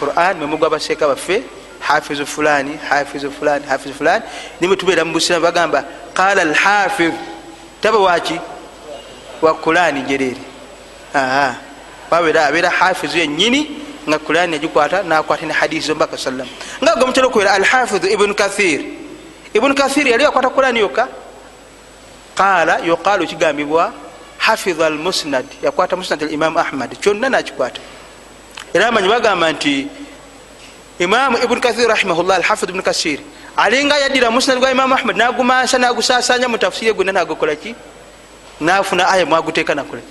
[SPEAKER 1] Quran memugwa baseeka baffe hafizu fulani hafizu fulani hafizu fulani. Nimwe tubeera mu busiramu bagamba qala alhafiz. Taba waki wa kulani jerere wabeera abeera hafizu yenyini nga kulani yagikwata nakwata ne hadisi zombaka sallam nga gomutera okubeera alhafizu ibnu kathir. Ibnu kathir yali yakwata kulani yokka? Qala yuqalu kigambibwa hafiza almusnad yakwata musnad alimamu ahmad kyonna nakikwata era amanyi bagamba nti imamu ibnu kathir rahimahullah alhafidh ibnu kasir alinga yadira musnad gwa imamu ahmad nagumasa nagusasanya mu tafsiri gonna nagokolaki nafuna aya mwaguteeka nakole.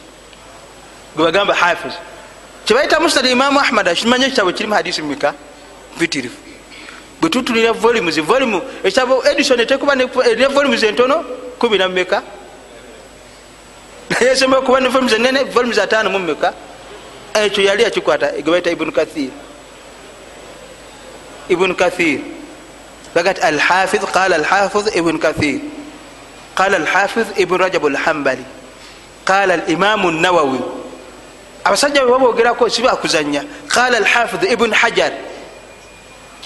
[SPEAKER 1] Gwebagamba hafiz kyebaita musnad imamu ahmad kimanye ekitabo kirimu hadisi mumika mpitirifu bwetutulira volumes volume ekitabo edison etekuba ne volumes entono? Kumi namumeka esomewa kuba ne volumes enene volumes atano mumeka ekyo yali akikwata gebaita ibnu kathir. Ibnu kathir. Bagati alhafiz qala alhafiz ibnu kathir. Qala alhafiz ibnu rajab alhambali qala alimamu nawawi abasajja bwe babogerako sibakuzanya qala alhafiz ibnu hajar.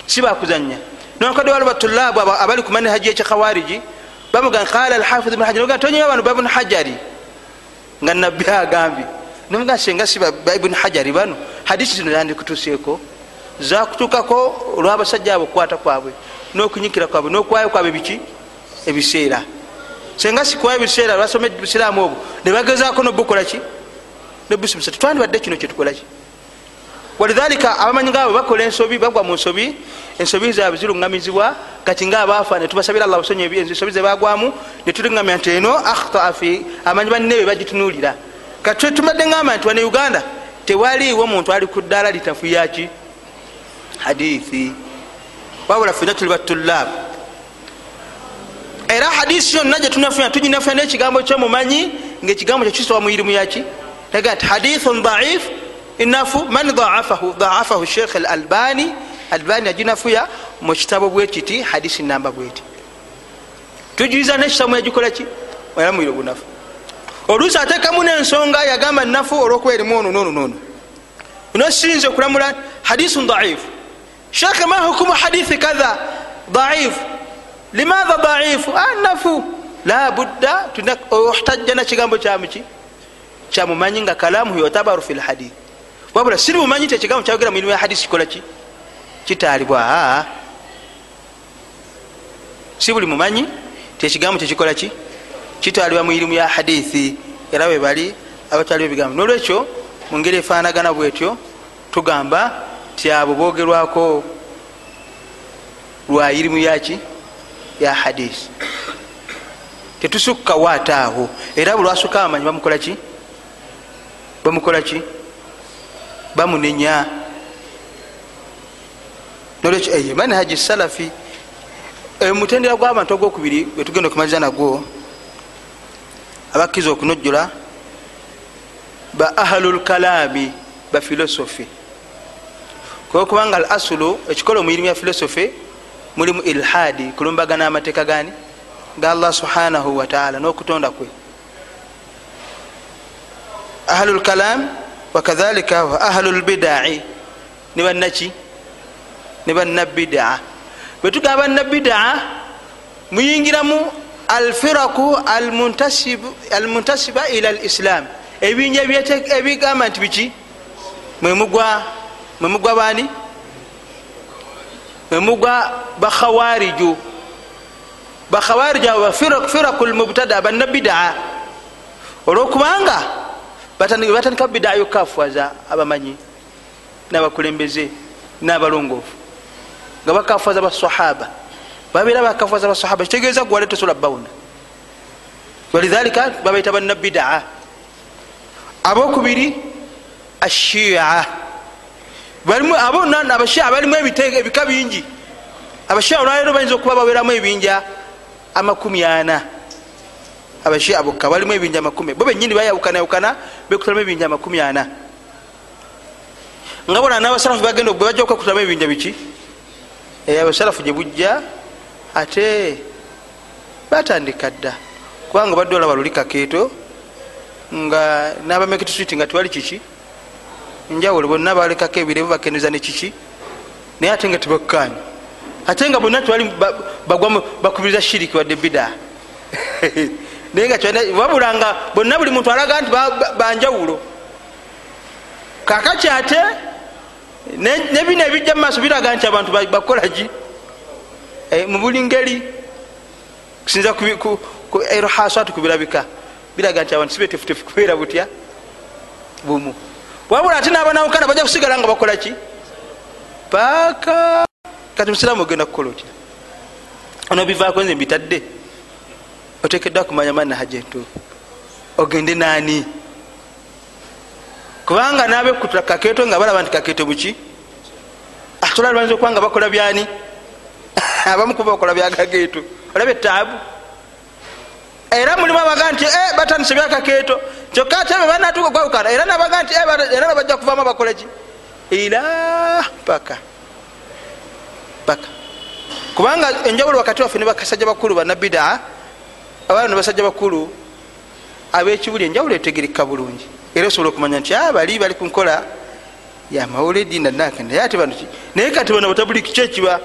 [SPEAKER 1] Sibakuzanya nokadde waliwo batulabu abali ku manhaji yekikhawariji bamuga qala alhafiz ibnu hajar. Tonyiwa bano babnu hajari nga nabbi agambye. Nomuga senga si ba ibuni hajari bano hadisi zino zandikutuseeko zakutukako olwabasajja abo okukwata kwabwe nokunyikira kwabwe nokwayo kwabwe biki? Ebiseera. Senga sikwayo ebiseera lwasoma busiraamu obwo nebagezako nobukolaki nobusomesa tetwandibadde kino kyetukolaki walidhalika abamanyi ngaabo bakola ensobi bagwa mu nsobi ensobi zaabwe ziruŋŋamizibwa kati ngaabafa netubasabira allah busonyi ensobi zebagwamu netuliŋŋamya nti eno akhtaa fi amanyi bannebe bagitunuulira. Kati tumadde ŋamba nti wane uganda tewaliiwo muntu ali ku ddaala litafuyaki hadithi wabula fena tuli batulaabu era hadisi yonna gyetunafuna tuginafuna nekigambo kyomumanyi ngaekigambo kyekisitowa muirimu yaki taga nti hadithun daif inafu man daafahu sheikh al albani albani aginafuya mu kitabo bwekiti hadisi namba bweti tujuiza nekitabu yagikolaki era muire obunafu. Oluusi ateekamu nensonga yagamba nafu olwokuba erimu ono nono nono. Ino sinze okulamula hadisun daifu shekhe ma hukumu hadithi kadha daifu limadha daifu anafu la budda ohtajja nakigambo kyamuki kyamumanyi nga kalamuhu yotabaru fi lhadith wabula siri mumanyi ti ekigambo kyayogera muirimu ya hadisi kikolaki kitaalibwa si buli mumanyi ti ekigambo kyekikolaki kitwalibwa mu irimu ya hadithi era bwe bali abatwaliwo ebigambo. Nolwekyo mu ngeri efaanagana bwetyo tugamba ti abo bogerwako lwa irimu yaki ya hadisi tetusukka waate awo. Era buli wasukka abamanyi bamukolaki bamukolaki bamunenya nolwekyo eyo manhaji salafi. Mutendera gw'abantu ogwokubiri wetugenda okumaliza nagwo abakkiriza okunojjula ba ahlu lkalami ba filosofi. Kubanga al asulu ekikola omuyirimu ya filosofi mulimu ilhadi kulumbagana amateeka gani ga allah subhanahu wataala n'okutonda kwe. Ahlu lkalam wakadhalika wa ahlu lbidai ne bannaki ne bannabidaa bwetugamba bannabidaa muyingiramu alfiraku almuntasiba ila lislam ebinja ebigamba nti biki? Mwemugwa bani mwemugwa bakhawariju bakhawariju abo firaku lmubtada bannabidaa olwokubanga batandika bidaa yokafuwaza abamanyi nabakulembeze nabalongoofu nga bakafuwaza basahaba babeera bakafuwaza basahaba kitegeeza gwale tosobola bawuna. Walidhalika babaita bannabidaa abokubiri ashia abashia balimu ebika bingi. Abashia olwalero bayinza okuba baweramu ebinja amakumi ana. Abashia bokka balimu ebinja amakumi. Bo benyini bayawukanayawukana bekutalamu ebinja amakumi ana. Nga bona nabasalafu bagenda bwebajja okwekutalamu ebinja biki abasalafu gyebujja ate batandika dda. Kubanga badde olaba luli kakeeto nga nabamekitsuiti nga tewali kiki? Njawulo bonna balekako ebirevu bakendeza ne kiki? Naye ate nga tebakukanya ate nga bonna tewali bakubiriza shiriki wadde bida. Naye nga wabula nga bonna buli muntu alaga nti banjawulo kakaki ate nebino ebijja mu maaso biraga nti abantu bakolaki mu buli ngeri. Kusinza erhasatu kubirabika biraga nti abantu sibetefutefu kubeera butya? Bumu. Wabula ate nabanawukana bajja kusigala nga bakolaki paaka. Kati musiraamu ogenda kukola otya? Ono bivaako nze mbitadde. Otekeddwa kumanya mani haja entuufu ogende naani kubanga nabekuta kakeeto nga balaba nti kakeeto buki? Atolalwanza okuba nga bakola byani? Abamukuba bakola byakakeeto olaba etaabu era mulimu abaga nti eh, batandise byakakeeto kyokka ate bebanatuka okwawukana era nabaga nti eh, era nabajja kuvamu bakolaki era paka. Paka. Kubanga enjawulo wakati waffe ne bakasajja bakulu banabidaa abaana nebasajja bakulu abekibuli enjawulo etegereka bulungi era osobola okumanya nti bali bali kunkola yamawuledi nanake naye ate bano naye kati bano batabuli kiki ekiba?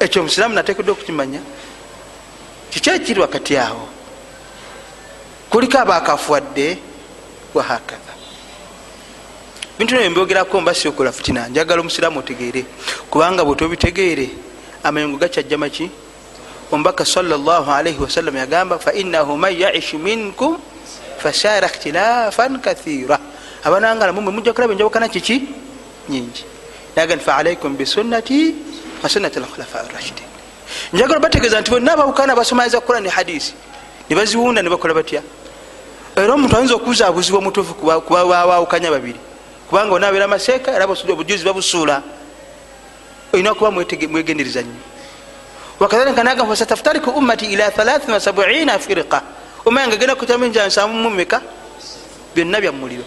[SPEAKER 1] Ekyo omusiraamu natekedwa okukimanya. Kiki ekiri wakati awo? Kuliko abakafuwadde wahakaza bintu nabyo mbyogerako mbasi okola fitina njagala omusiraamu otegeere. Kubanga bwetobitegeere amayongo gakyajja maki? Omubaka salllahalaihi wasallam yagamba fainahu man yaishi minkum fasara ikhtilafan kathira abanangala mumwe mujja kulaba enjawukana kiki nyingi naga nti faalaikum bisunnati wasunnati lkhulafa rashidin njagala bategeeza nti bonna abawukana basomaiza kurani hadisi nebaziwunda nebakola batya era omuntu ayinza okubuzaabuzibwa omutuufu kuba bawukanya babiri kubanga onabeera maseeka era obujuzi babusuula olina okuba mwegendereza nnyo wakadhalika naga fasataftariku ummati ila 37 firiqa omanya nga genda kutaminja nsamu mumeka byonna byamuliro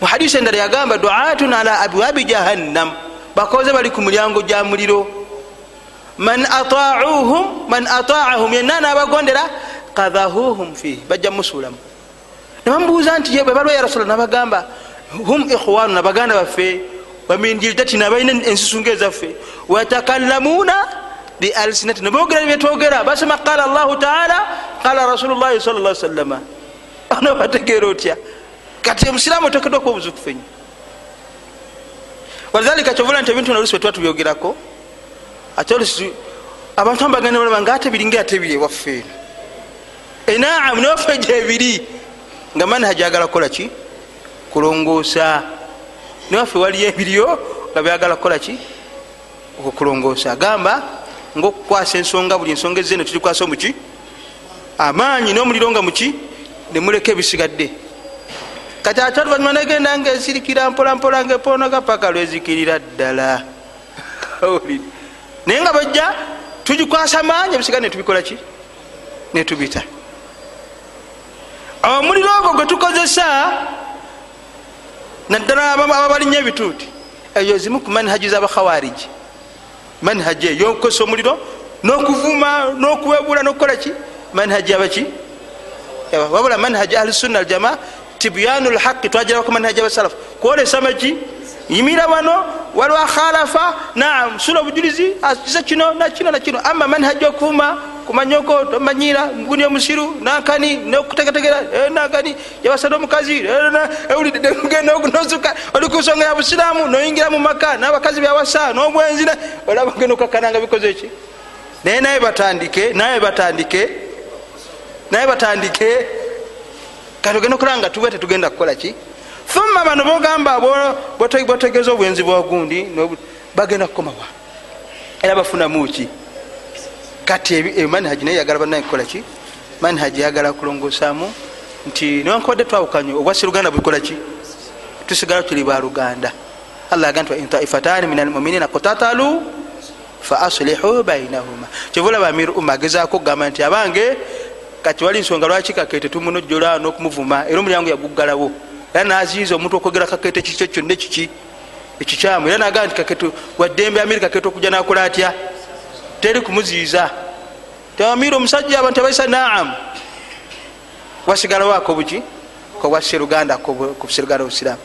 [SPEAKER 1] muhadisi endala yagamba duatun ala abwabi jahannam. Bakoze bali ku mulyango gya muliro. Man atauhum man ataahum. Yenna nabagondera kadhahuhum fihi bajja musuulamu. Nebamubuuza nti bwebalwa ya rasula nabagamba hum ikhwanu nabaganda baffe wamindildati nabalina ensusunga ezaffe watakalamuna bialsinati nebogera byetwogera basema qala llahu taala qala rasulullahi sal lla sallama ono bategeera otya kati omusiraamu otekedwa okuba obuzukufu enyo walidhalika kyovula nti ebintu nolusi bwetuba tubyogerako ate olusi abantu ambagenda balaba nga ate biringa ate biri ewaffe eno enaamu newaffe gyebiri nga manhaji agala kukola ki kulongoosa newaffe waliyo ebiryo nga byagala kukola ki okukulongoosa agamba ngaokukwasa ensonga buli ensonga ezene tulikwasa muki amaanyi n'omuliro nga muki nemuleka ebisigadde. Kati ate oluvanyuma negenda nga esirikira mpolampola nga eponoga paka lwezikirira ddala. Naye nga bajja tugikwasa maanyi ebisigadde netubikola ki? Netubita omuliro ogwo gwe tukozesa naddala ababalinya ebituuti. Eyo zimu ku manhaji zabakhawariji manhaji eyokukozesa omuliro n'okuvuma n'okuwebula n'okukola ki? Manhaji abaki wabula manhaji ahlusunna aljama tibyanu lhaqi twagirawo ku manhaji abasalafu kwolesa maki yimira wano waliwo akhalafa naam sula obujulizi akiza kino nakino nakino ama manhaji okuvuma kumanyoko tomanyira nguni omusiru nakani nokutegetegera nakani yabasana omukazi nozuka oli kusonga ya busiramu noyingira mu maka nabakazi byawasa nobwenzi olaba genda okakananga bikoze ki? Naye naye batandike naye batandike naye batandike. Kati ogenda okulaba nga tuba tetugenda kukola ki? Thumma bano bogamba botegeeza obwenzi bwagundi bagenda kukomawa era bafunamuki kati manhaji naye yagala banaye kukola ki? Manhaji yagala kulongosaamu nti newankubadde twawukanye obwasi luganda bukola ki? Tusigala tuli baluganda allah aga nti wain taifatani min almuminina kutatalu fa aslihu bainahuma kyovulaba amir umma agezaako okugamba nti abange kati wali nsonga lwaki kakete tumunojjola n'okumuvuma? Era omulyango yaguggalawo. Era naziiza omuntu okwogera kakete kikyo kyonna kiki ekikyamu. Era nagaa nti kaketo waddembe amiri kaketo okuja nakola atya teri kumuziiza tewamira omusajja abantu abaisa naam. Wasigalawo buki? Kobwaseruganda kuseruganda obusiramu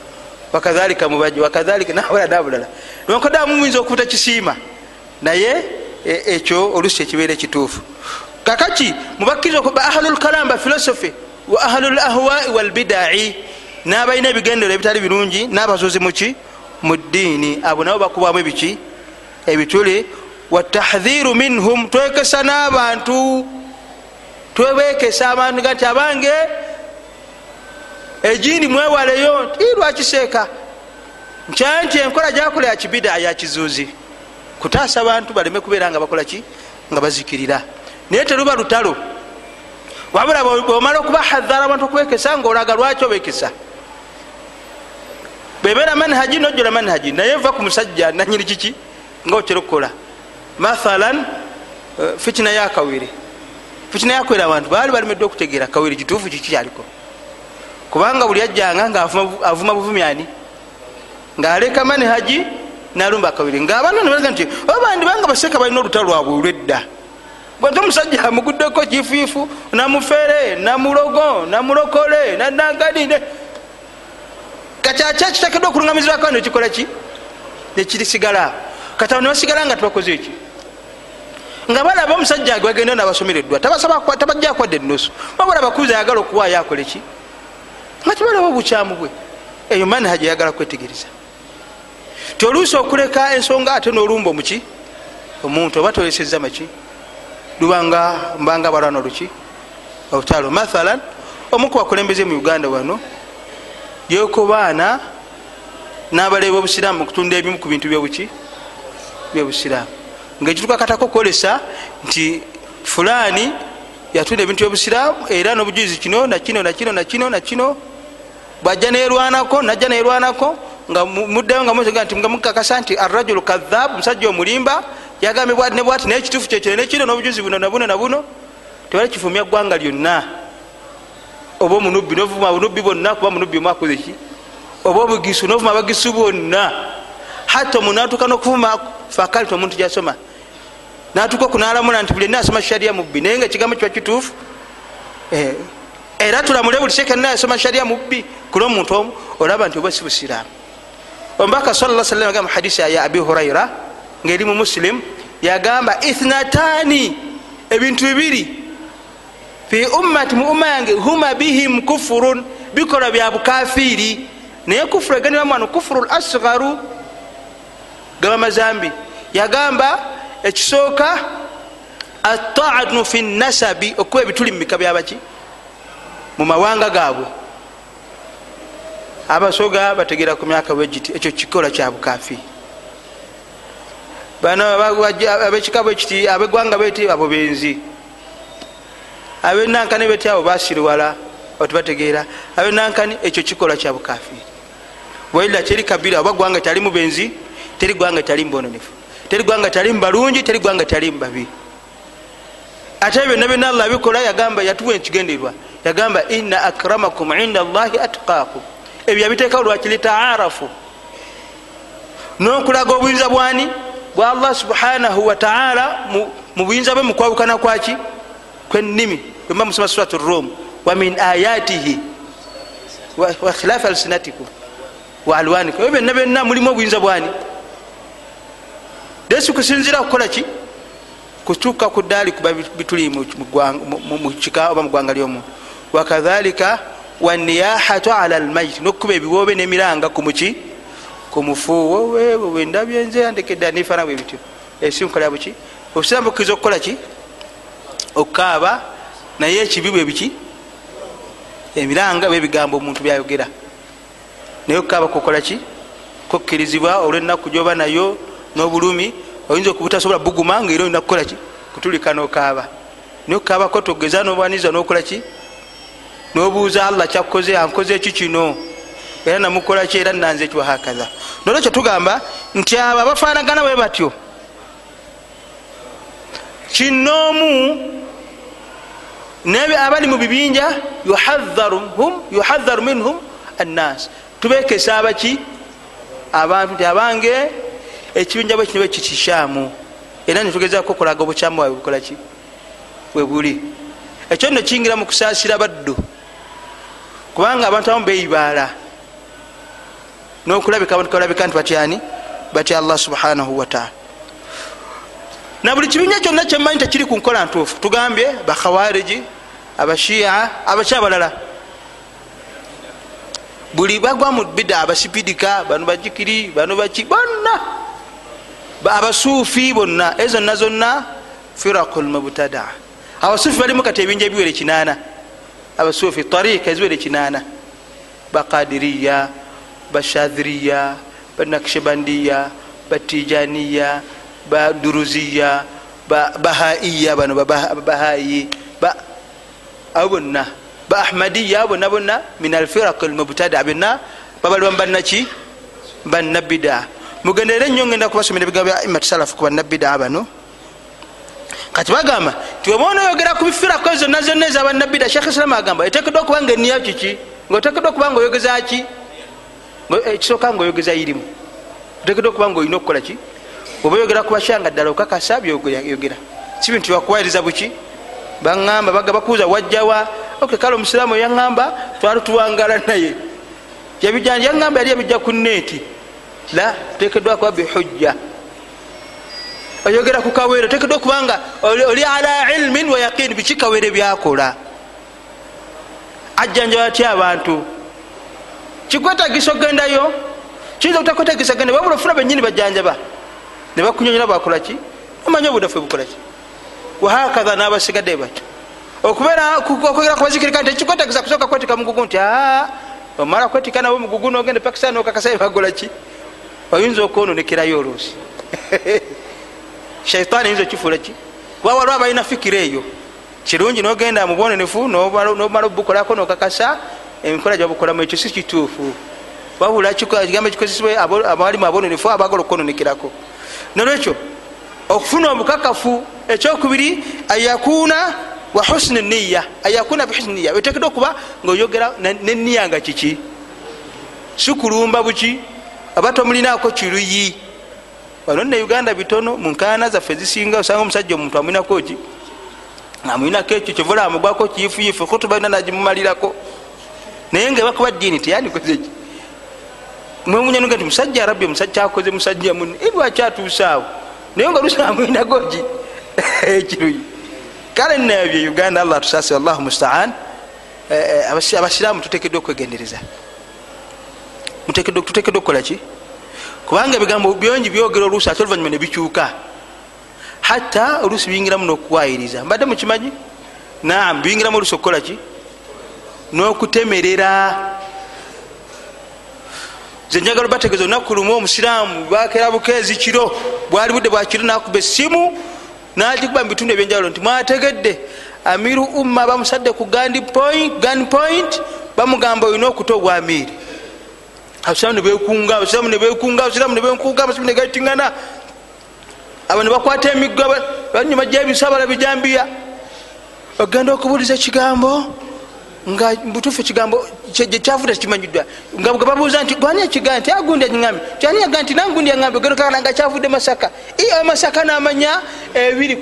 [SPEAKER 1] wakadhalika mubaji wakadhalika nawala nabulala nonkodamu muyinza okubuta kisiima. Naye e, ekyo olusi ekibeera ekituufu kakaki mubakkiriza okuba ahlulkalam bafilosofi wa ahlulahwai walbidai nabalina ebigendero ebitali birungi nabazozi muki mu ddiini. Abo nabo bakubwamu ebiki? Ebituli watahdhiru minhum twekesa n'abantu twebekesa abantu gati abange ejiini mwewaleyo ti lwakiseeka nkyanti enkola gyakola yakibida yakizuuzi kutaasa abantu baleme kubeera nga bakolaki nga bazikirira. Naye teruba lutalo. Wabula bwomala okubahadhara abantu okwekesa ngaolaga lwaki obekesa bwebeera manhaji nojola manhaji naye va ku musajja nanyini kiki? Nga okyera okukola mathalan uh, fitina yakawere fitina yakawere abantu. Baali balemedde okutegeera kawere kituufu kiki kyaliko? Kubanga buli ajjanga nga avuma buvumi ani? Ngaaleka manhaji nalumba akawere ngaabaana nebalaga nti obandi banga baseeka balina olutalo lwabwe olwedda bwete omusajja amuguddeko kifiifu namufere namulogo namulokole nananganine kakyaki kitakedde okulungamizibwako nekikola ki? Nekirisigala kati abo nebasigala nga tebakoze eki nga balaba omusajja age bagenda nabasomereddwa tabajja kwadde enusu babula bakuza ayagala okuwaayo akole ki? Nga tibalaba obukyamu bwe. Eyo manhaji ayagala kwetegereza. Ti oluusi okuleka ensonga ate nolumba omuki omuntu oba toleseza maki? Lubanga mbanga balwana oluki? Olutalo mathalan omu ku bakulembeze mu uganda wano yekobaana n'abaleeba obusiraamu mukutunda ebimu ku bintu byobuki byobusiraamu ngaekitukwakatako okwolesa nti fulaani yatunda ebintu byobusiraamu era nobujulizi kino nakino nakino nakino nakino bwajja nerwanako najja nerwanako nga muddayo nga muga nti nga mukakasa nti arajulu kadhab musajja omulimba yagambe bwati ne bwati naye ekituufu kyekyo nekino nobujuzi buno nabuno nabuno tebali kifumya ggwanga lyonna. Oba omunubbi novuma bunubbi bwonna kuba munubbi omwakoze ki? Oba obugisu novuma abagisu bwonna hatta omuntu natuuka nokuvuma fakalita omuntu gyasoma. Natuuka okunalamula nti buli enna asoma sharia mubbi naye nga ekigambo kiba kituufu. Era tulamule buli sekena yasoma sharia mubbi kuli omuntu omu olaba nti oba si busiraamu. Omubaka sala salam agamba hadisi ya abi huraira ngaeri mu muslim yagamba ithnatani ebintu bibiri fi ummati mu umma yange huma bihim kufurun bikola bya bukafiri naye kufuru eganibamwana kufuru lasgaru gaba mazambi. Yagamba ekisooka ataanu fi nasabi okuba ebituli mumika byabaki mu mawanga gaabwe. Abasoga bategera ku myaka wegiti ekyo kikola kya bukafiri bano abekika bwekiti abegwanga beti abo benzi. Abenankani beti abo basirwala otibategeera abenankani ekyo kikola kya bukafiri waila teri kabira oba gwanga tali mubenzi teri gwanga tali mubononefu teri gwanga tali mubalungi teri gwanga tali mubabi ate byonna byonna allah bikola yagamba yatuwa ekigenderwa yagamba ina akramakum inda llahi atqakum ebyo yabiteekawo lwaki? Litaarafu. Nokulaga obuyinza bwani? Bwa allah subhanahu wataala mu buyinza bwe mukwawukana kwaki kwenimi wemba musoma surat rum. Wa min ayatihi wa khilafi alsinatikum wa alwanikum ebyo byonna byonna mulimu obuyinza bwani desi kusinzira kukola ki? Kutuuka ku ddaali kuba bituli mukika oba mugwanga lyomuntu wakadhalika waniyahatu ala lmayiti nokukuba ebiwoobe nemiranga kumuki kumufu wendabye nze andekedde nifana bwe bityo. Esinkola buki? Obusiramu bukkiriza okukola ki? Okukaaba naye ekibi bwe biki? Emiranga bebigambo omuntu byayogera. Naye okukaaba kukola ki? Kukkirizibwa olwenaku gyoba nayo n'obulumi oyinza okubutasobola buguma nga era olina kukola ki? Kutulika nokaaba. Naye okukaabako togeza nobwaniza nokola ki? Nobuuza allah kyakukoze ankoze ki kino? Era namukola ki? Era nanze kiwahakaza nolwekyo tugamba nti abo abafanagana bwe batyo kinoomu nebe abali mu bibinja yuhadharu minhum annas tubekesa abaki abantu nti abange ekibinja bwe kino bwe kitishamu era netugezako okulaga obukyamu bwabe bukolaki bwe buli. Ekyo nno kiyingira mu kusaasira baddu. Kubanga abantu abamu beyibaala nokulabika abantu kalabika nti batyani batya allah subhanahu wataala na buli kibinja kyonna kyemmanyi tekiri ku nkola ntuufu. Tugambye bakhawariji abashiya abaki abalala. Buli bagwa mu bida abasipidika bano bajikiri bano baki bonna abasuufi bonna ezo zonna zonna firaku lmubtada abasuufi balimu kati ebinja ebiwere kinaana. Abasuufi tarika eziwere kinaana. Baqadiriya bashadhiriya banakshabandiya batijaniya baduruziya bahaiya bano babahayi abo bonna. Baahmadiya bonna bonna min alfiraq lmubtada byonna babaliwa mubanaki bannabida mugenderere nnyo ngenda kubasomera ebigambo bya imat salafu ku bannabida bano kati bagamba ti oba onoyogera ku bifirako ezo zonna zonna ezabannabida shekh islam agamba etekedwa okuba nga eniya kiki? Ngaotekedwa okuba nga oyogeza ki? Ekisooka nga oyogeza irimu. Otekedwa okuba nga olina okukola ki? Oba oyogera kubashanga ddala okakasa byoyogera. Si bintu byakuwayiriza buki? Baŋamba bakuuza wajjawa ok kale omusiraamu yaŋamba twali tuwangala naye. Yabijanja yaŋamba yali yabijja ku neeti la tekeddwa kuba bihujja. Oyogera ku kawere otekeddwa okubanga oli ala ilmin wa yaqini biki kawere byakola ajjanja batya abantu? Kikwetagisa ogendayo kiyinza obutakwetagisa genda wabula ofuna benyini bajanjaba nebakunyonyola bakolaki omanye obudafe bukolaki wahakatha nabasigadde batyo okwogera kubazikirika nti ekikwetagisa kusooka kwetika mugugu nti omala kwetika nabo mugugu nogenda pakistan okakasa bagolaki oyinza okwononekerayo oluusi shaitaani yinza okifuulaki kuba waliwo abalina fikira eyo. Kirungi nogenda mubwonenefu nomala obukolako nokakasa emikola gyabukolamu ekyo si kituufu. Wabula kigambo kikozesebwa abalimu abonenefu abagala okwononekerako. Nolwekyo okufuna obukakafu ekyokubiri ayakuna wa husni niya ayakuna bihusni niya otekedwa okuba ngaoyogera neniya nga kiki? Sikulumba buki aba tomulinako kiruyi. Wano ne uganda bitono munkana zaffe zisinga osanga omusajja omuntu amwinako ki? Amwinako ekyo kivula amugwako kiyifuyifu kutuba ina nagimumalirako. Naye nga bakuba diini teyanikozeki mwemunyanuga nti musajja arabbi omusajja akoze musajja muni lwakyatuusaawo naye nga lusamwinako ki? Ekiruyi kale nabyo uganda allah tusasi wallahu mustaan. Abasiraamu tutekedwa okwegendereza tutekedwa okukolaki kubanga ebigambo byongi byogera oluusi ate oluvanyuma nebikyuka hatta oluusi biyingiramu nokuwayiriza mbadde mukimanyi naam biyingiramu oluusi okukolaki n'okutemerera. Ze njagala bategeeza olunaku lumu omusiraamu bakera bukeezi kiro bwali budde bwakiro nakuba essimu nagikuba mubitundu ebyenjawulo nti mwategedde. Amiru umma bamusadde ku gun point bamugamba olina okuta obwamiiri abasiramu nebekunga abasiramu nebekunga abasiramu nebekunga abasiramu negatiŋana abo nebakwata emiggo banyuma gyebisabala bijambiya. Ogenda okubuuliza ekigambo nga butuufu ekigambo kyavuda kimanyiddwa nga babuuza nti gwani ekigambo? Nti agundi aŋambe tyani yaga nti nangundi aŋambe ogendokana nga kyavudde masaka. Iyo masaka namanya ebiri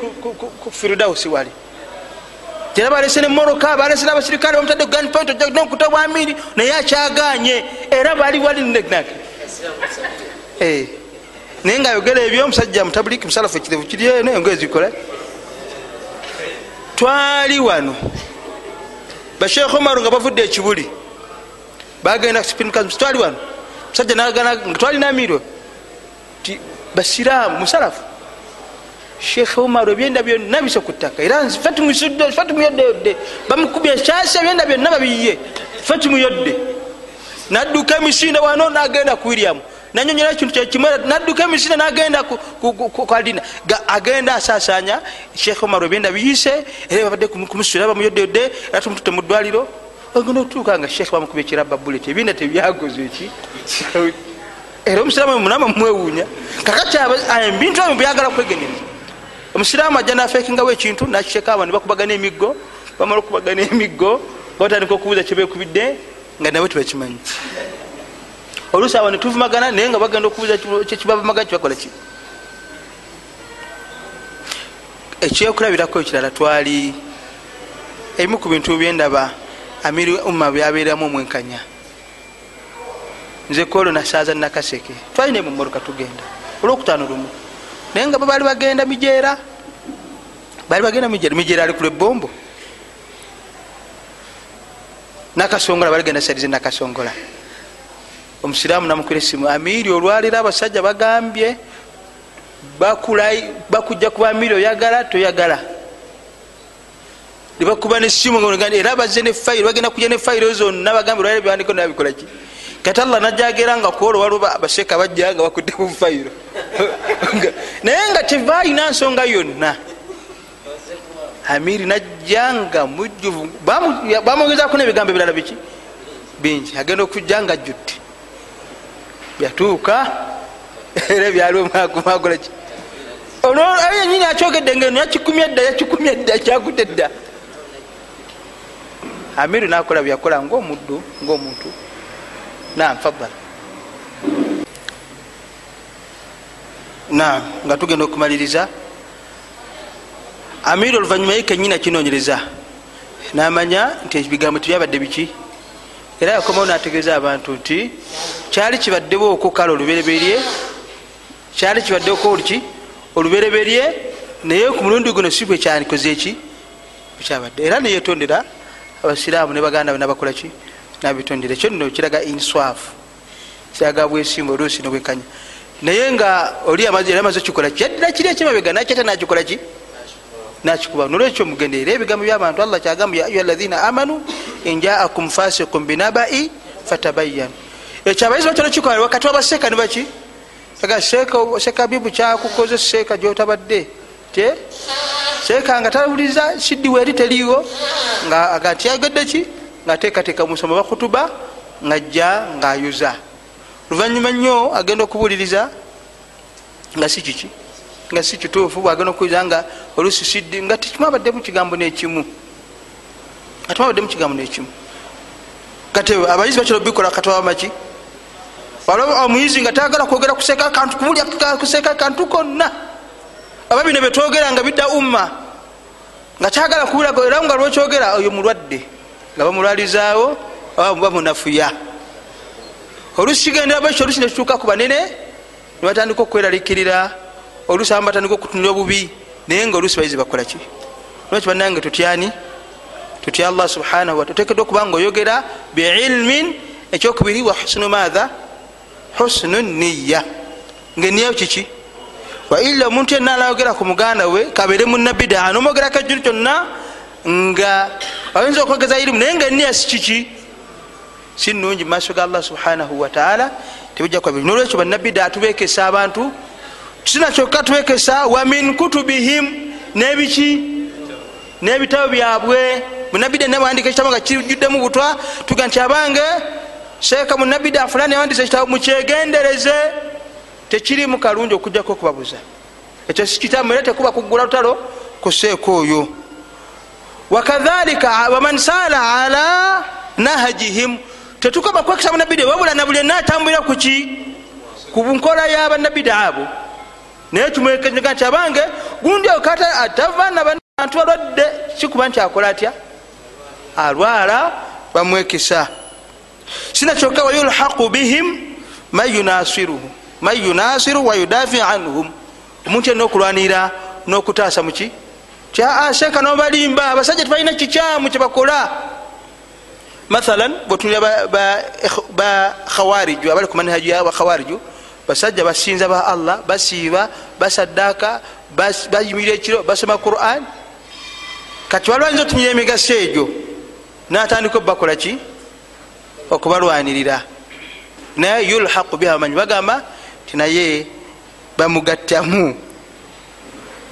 [SPEAKER 1] ku firdausi wali era balese nemoroka balese nabasirikale bamutadde gunpoint okuta bwamiri naye akyaganye era bali wali naye nga ayogera ebyo omusajja mutabuliki musalafu ekirevu kiriyeno engoye zikola twali bashekh omaru nga bavudde ekibuli bagenda twali wano. Musajja nagana twalina amiro ti basiraamu musalafu shekh omaru ebyenda byonna bise ku ttaka. Era fe tumusudde fe tumuyoddeyodde bamukubye ekyasa ebyenda byonna babiye fe tumuyodde nadduka emisinde wano nagenda ku wiriamu nanyonyola ekintu kyekimu nadduka emisinde nagenda kwadina agenda asasanya shekh omar ebyenda biyise era babadde kumusula bamuyoddeyodde era tumututte mu ddwaliro. Ogenda otuuka nga shekh bamukubye ekiraba bulet ebyenda tebyagoze eki era omusiraamu munama mumwewuunya kakati ebintu ebyo byagala kwegendereza omusiraamu ajja nafekingawo ekintu nakiteeka abo nebakubagana emiggo bamala okubagana emiggo batandika okubuuza kyebekubidde nga nabwe tebakimanyi. Oluusi awo netuvumagana naye nga bagenda okubuuza kyekibavumagana kibakolaki ekyokulabirako ekirala twali ebimu ku bintu byendaba amiri umma byabeeramu omwenkanya. Nze kolo nasaaza nakaseke. Twalina emumoroka tugenda. Olwokutaano lumu naye nga babaali bagenda mijeera baali bagenda mijeera mijeera ali kula ebombo nakasongola baligenda saidize nakasongola. Omusiraamu namukwira esimu amiiri olwaliro abasajja bagambye bakujja kuba amiiri oyagala toyagala. Nebakuba nesimu era baze nefayiro bagenda kuja nefayiro zonna bagambye olwaliro byawandiko nabikolaki kati allah najagera nga kuola waliwo abaseka bajja nga bakudde mu fayiro naye nga tevalina nsonga yonna. Amiri najja nga mujjuvu. Bamwogezako nebigambo ebirala biki? Bingi. Agenda okujja nga ajjutte. Yatuuka era byaliomagulaki olwenyini akyogedde ngeno yakikumya edda yakikumya edda kyakute edda amiru nakola byakola ngaomuddu ngaomuntu nam fadal nam nga tugenda okumaliriza. Amiru oluvanyuma ye kenyini akinonyereza. Namanya nti ebigambo tebyabadde biki? Era yakomawo nategeeza abantu nti kyali kibaddewo oko kale olubereberye? Kyali kibaddewo ko oliki olubereberye? Naye ku mulundi guno si bwe kyandikoze eki? Bwekyabadde era neyetondera abasiraamu ne baganda nabakolaki nabitondera ekyo nno kiraga inswafu. Kiraga bwesimba oluusi nobwekanya naye nga oli amaze okikolaki yaddira kiri ekyemabega nakyata nakikolaki nakikuba nolwekyo mugende era ebigambo byabantu allah kyagamba ya ayuha lazina amanu injaakum fasikum binabai fatabayanu ekyo abayizi bakyalo kikola wakati wabaseka nibaki seeka bibu kyakukoze seeka gyotabadde. Te? Seeka nga tawuliza siddiwe eri teriiwo. Nga agati yagedde ki ngaateekateeka musoma bakutuba ngajja ngaayuza luvanyuma nnyo agenda okubuuliriza nga si kiki? Nga si kituufu bwagenda okuwuliza nga olusi siddi nga tikimwabaddemu kigambo nekimu. Nga timwabaddemu kigambo nekimu. Kati abayizi bakiro bikola katwabamaki omuyizi nga tayagala kwogera kuseka kantu kubulya kuseka kantu konna. Aba bino byetwogera nga bidda umma. Nga kyagala kuwulaga era nga lwekyogera oyo mulwadde nga bamulwalizaawo bamunafuya olusi kigendera bwekyo olusi nekituuka ku banene nebatandika okweralikirira olusi abamu batandika okutunira obubi naye nga olusi bayizi bakolaki lwaki banange tutyani tutya allah subhanahu wataala otekedwa okuba nga oyogera biilmin ekyokubiri wa husunu maatha husunu niya ngaeniyayo kiki? Waila omuntu yenna alayogera ku muganda we kabere munabidaa nomwogerako ejjulu kyonna nga ayinza okwegeza irimu naye nga eniya si kiki? Si nungi mumaaso ga allah subhanahu wataala tebijja kwabiri nolwekyo banabidaa tubekesa abantu kisina kyokka tubekesa wamin kutubihim nebiki? Nebitabo byabwe. Munabida nabwandika ekitabo nga kijjuddemu butwa tuga nti abange sheeka munabida fulani yawandisa ekitabo mukyegendereze. Tekirimu kalungi okujjako okubabuza. Ekyo sikitabu era tekuba kugula lutalo kuseeka oyo wakadhalika waman saala ala nahajihim tetukaba kwekisa munabida wabula na buli ena atambulira kuki ku nkola yabanabida abo. Naye kimwekenga nti abange gundi okata atava nabantu balwadde kikuba nti akola atya? Alwala bamwekisa sina kyokka wayulhaqu bihim man yunasiruhu man yunasiru wayudafi anhum. Omuntu yenna okulwanira n'okutaasa muki kyaaseka nobalimba. Abasajja tebalina kikyamu kyebakola mathalan bwetunira bakhawariju abali ku manhaji yabakhawariju basajja basinza ba allah basiiba basaddaaka bayimirira ekiro basoma quran. Kati balwaniza otunyira emigaso egyo? Natandika obakola ki? Okubalwanirira. Naye yulhaqu biha bamanyi bagamba ti naye bamugattamu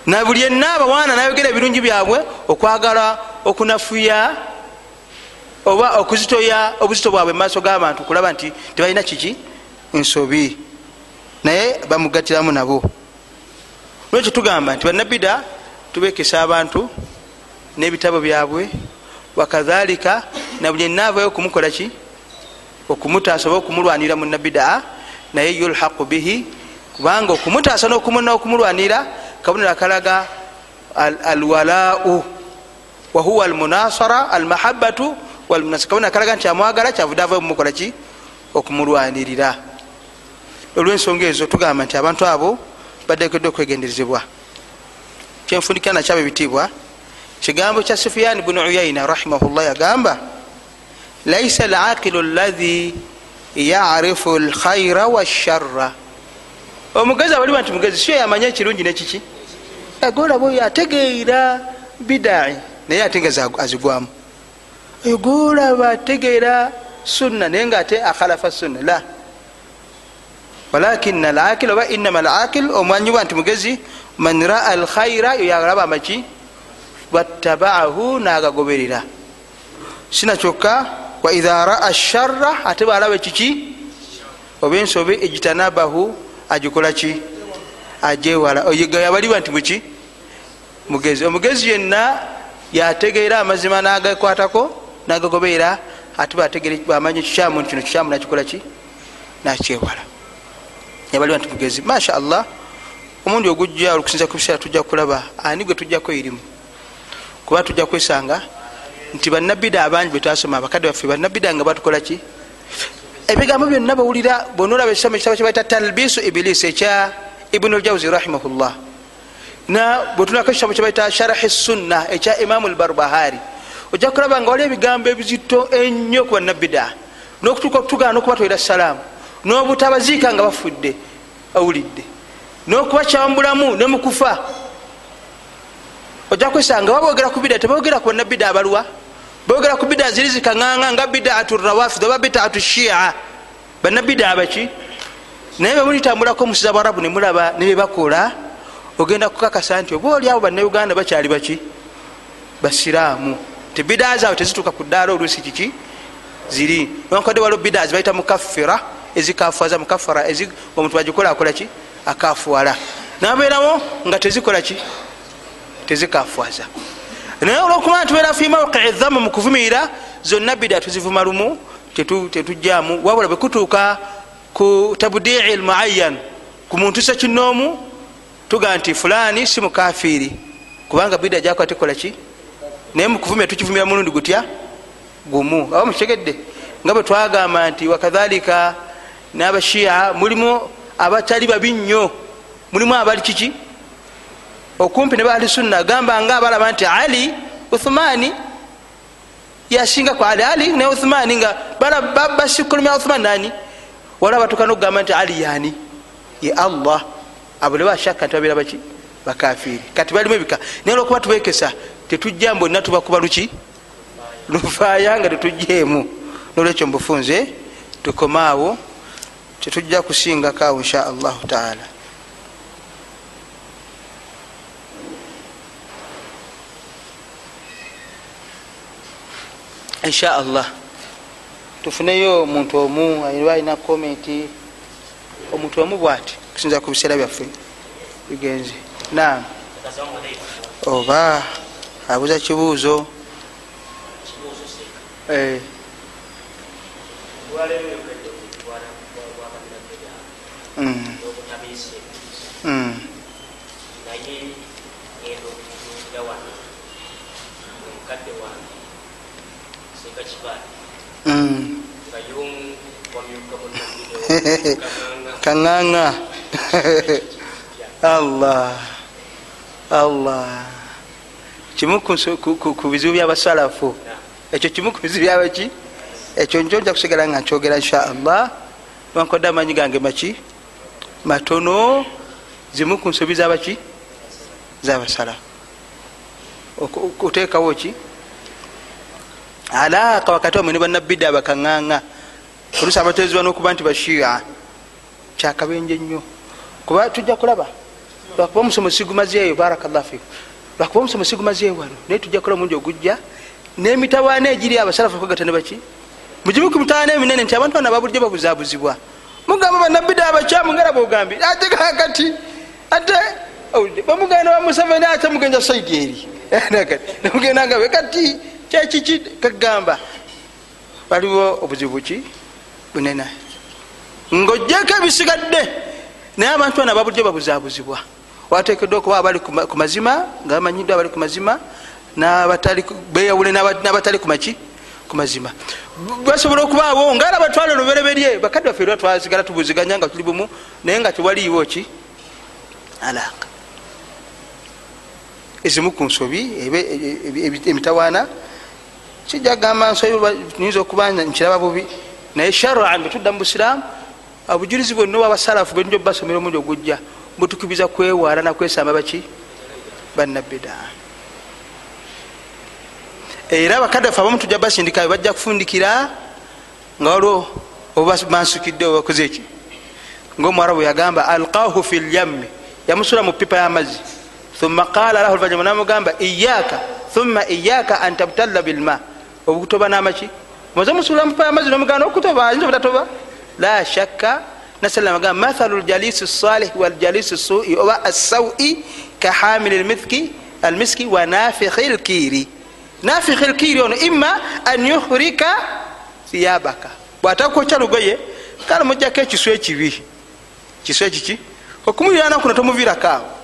[SPEAKER 1] na buli enna abawaana nayogera ebirungi byabwe okwagala okunafuya oba okuzitoya obuzito bwabwe mumaaso g'abantu kulaba nti tebalina kiki? Nsobi naye bamugatiramu nabo. Lwekyo tugamba nti banabida tubekesa abantu n'ebitabo byabwe wakadhalika na buli enaavayo okumukola ki? Okumutaasa oba okumulwanira munabidaa naye yulhaqu bihi kubanga okumutaasa nokumulwanira kabonero akalaga alwalau wahuwa almunasara almahabatu kabonero akalaga nti amwagala kyavude ava mumukolaki okumulwanirira. Olwensonga ezo tugamba nti abantu abo baddekedde okwegenderezebwa. Kyenfundikira nakyabo ebitiibwa kigambo kya sufyan bunu uyaina rahimahullah yagamba laisa alaqilu lahi yarifu lkhaira washara omugezi abaliwa nti mugezi siyo yamanya ekirungi nekiki agolaba oyo ategeera bidai. Naye ate nga azigwamu. Oyo golaba ategeera sunna naye nga ate akhalafa sunna la. Walakin alaqil oba inama alaqil omwanyibwa nti mugezi man raa alkhaira yo yalaba amaki wattabaahu nagagoberera. Sina kyokka waidha raa shara ate bwalaba ekiki? Oba ensobe ejitanabahu agikolaki ajewala oyabaliwa nti muki mugezi. Omugezi yenna yategeera amazima nagakwatako nagagoberera ate bamanya ekikyamu nti kino kikyamu nakikolaki nakyewala yabaliwa nti mugezi. Masha allah omundi ogujja olukusinza ku biseera tujja kulaba ani gwe tujjako erimu? Kuba tujja kwesanga nti banabida abangi betwasoma abakadde baffe banabida nga batukolaki ebigambo byonna bawulira bonolaba ekisamo ekitabo kyebaita talbisu ibilisi ekya ibunu ljawzi rahimahullah. Na bwetunako ekitabo kyebaita sharahi sunna ekya imamu lbarbahari ojja kulaba nga wali ebigambo ebizito ennyo ku banabida nokutuuka okutugana nokubatwera salaamu. Nobutabaziika nga bafudde awulidde. Nokubakyambulamu nemukufa ojja kwesanga babogera ku bida tebogera ku banabida abalwa bogera ku bida ziri zikaŋaŋa nga bidaatu rawafid oba bidaatu shia. Banabida abaki naye bemulitambulako musiza bwarabu nemulaba nebebakola ogenda kukakasa nti oba oli abo bannauganda bakyali baki? Basiraamu. Ti bida zaabwe tezituuka ku ddaala oluusi kiki? Ziri. Wankadde waliwo bida zibaita mukaffira ezikafuaza mukaffara omuntu bagikola akolaki akafuwala nabeerawo nga tezikolaki tezikafuaza naye olwokuba tubeera fi mawqii dhamu mukuvumirira zonna bida tuzivuma lumu tetujjamu wabula bwekutuuka ku tabdii lmuayan ku muntu se kinoomu tuga nti fulani si mukafiri kubanga bida jakola tekolaki naye mukuvumira tukivumira mulundi gutya? Gumu. Aba mukitegedde nga bwe twagamba nti wakadhalika n'abashiya mulimu abatali babi nnyo. Mulimu abali kiki okumpi ne bahali sunna gamba nga abalaba nti ali uthmani yasinga ku ali ali ne uthmani nga basikulumya uthmani nani? Wala batuka nokugamba nti ali yani ye allah. Abo ne bashaka nti babeera baki bakafiri kati balimu ebika. Naye olwokuba tubekesa tetujja mbonna tubakuba luki? Lufaaya nga tetujjeemu. Nolwekyo mubufunze tukomaawo tetujja kusingako awo insha allahu taala insha allah tufuneyo omuntu omu aba alina komenti omuntu omu bwati kusinza ku biseera byaffe bigenze. Nam oba abuuza kibuuzo. Eh. Mm. Mm.
[SPEAKER 2] naye ngenda okutuukira wano omukadde wange seeka kibaali
[SPEAKER 1] Mm.
[SPEAKER 2] nga yomu wamyuka munabideokaanga
[SPEAKER 1] kaŋŋaŋa allah. Allah. Kimu ku bizibu byabasalafu ekyo kimu ku bizibu byabaki ekyo njo nja kusigala nga nkyogera insha allah wankodde amanyi gange maki? Matono. Zimu ku nsobi zabaki zabasalafu okuteekawo ki alaaka wakati wamwe ne bannabidde abakaŋŋaŋa olusi abateezebwa n'okuba nti bashiya kyakabenje nnyo. Kuba tujja kulaba lwakuba omusomo sigumazeeyo barakallah fiku lwakuba omusomo sigumazeeyo wano naye tujja kulaba omundi ogujja n'emitawaana egiri abasalafu akagatane baki? Mugimu ku mitawaana eminene nti abantu bana babulijjo babuzabuzibwa mugamba bannabidde abakyamu ngera bogambye ate kakati ate owulidde bamugenda bamuseveni ate mugenza saidi eri. Nemugenda ngabe kati kyekiki kagamba waliwo obuzibu ki unena ngaojjeko ebisigadde naye abantu bana babudde babuzabuzibwa wateekeddwa okuba abali ku ma- ku mazima nga bamanyiddwa abali ku mazima beyawule n'aba- n'abatali ku maki ku mazima basobola okubaawo ngaala batwala olubereberye bakadde baffe era twasigala tubuziganya nga tuli bumu naye nga tewaliiwo ki alaka ezimu ku nsobi emitawaana kijja kugamba nyinza okuba nkiraba bubi. Naye sharan bwetudda mu busiraamu obujulizi bwonna obwabasalafu bwenja obubasomera omundi ogujja butukubiza kwewaala nakwesamba baki? Bannabida era abakadde ffe abamu tujja basindikayo bajja kufundikira nga waliwo oba bansukidde obakoze eki ngaomwarabu yagamba alqahu fi lyammi yamusula mu pipa y'amazzi. Thumma qala lahu oluvanyuma namugamba iyaka thumma iyaka an tabtalla bilma obukutoba n'amaki? Muze musula mu pipa y'amazzi nomugana okutoba ayinza obutatoba? La shakka nasallam agamba mathalu ljalisi salih waljalisi sui oba assaui kahamili lmiski almiski wa nafikhi lkiri nafikhi lkiri ono imma an yuhrika thiyabaka. Bwatakwokya lugoye kale mujjako ekiswa ekibi. Kiswa ekiki? Okumulirana kuno tomuviirakaawo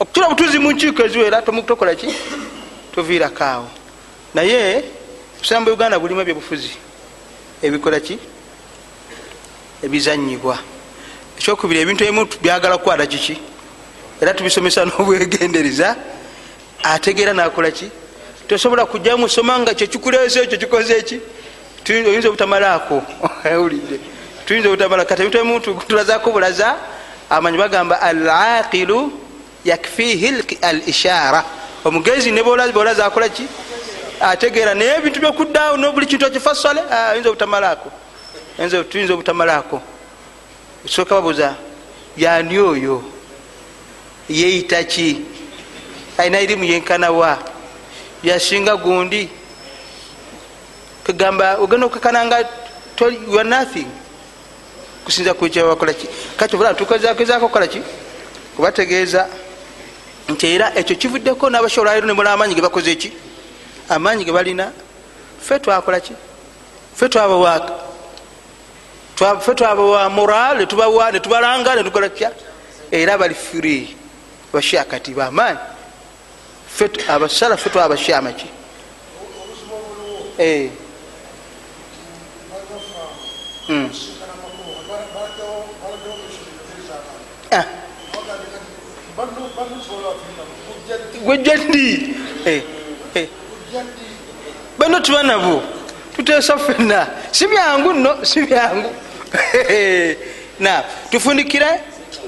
[SPEAKER 1] okutula butuzi mu nkiiko eziwera tokola ki? Toviirakaawo naye obusiramu bwa uganda bulimu ebyobufuzi ebikola ki? Ebizanyibwa ekyokubiri ebintu ebimu byagala kukwata kiki? Era tubisomesa n'obwegendereza ategeera nakola ki? Tosobola kujja musoma nga kyekikuleesa ekyo kikoze eki oyinza obutamalaako? Owulidde tuyinza obutamala. Kati ebintu ebimu tulazaako bulaza amanyi bagamba alaqilu yakfihi al ishara omugezi ne bolaza akola ki ategeera naye ebintu byokuddaawo nobuli kintu akifasale oyinza obutamalaako tuyinza obutamalaako soka babuza yani oyo? Yeeyita ki? Alina irimu yenkanawa yasinga gundi? Kagamba ogenda okukakananga youare nothing. Kusinza kukyabakolaki kati obula tukezaako kukolaki kubategeeza nti era ekyo kivuddeko n'abasholwairo nemula amaanyi ge bakoze eki amaanyi ge balina fe fe twabawaaka fe twabawa moral netubawa netubalanga netukolakya era bali free abashia kati bamaanyi abasala fe twabashamaki gwejja ddi bano tuba nabo tuteesa fenna si byangu nno si byangu. Na tufundikire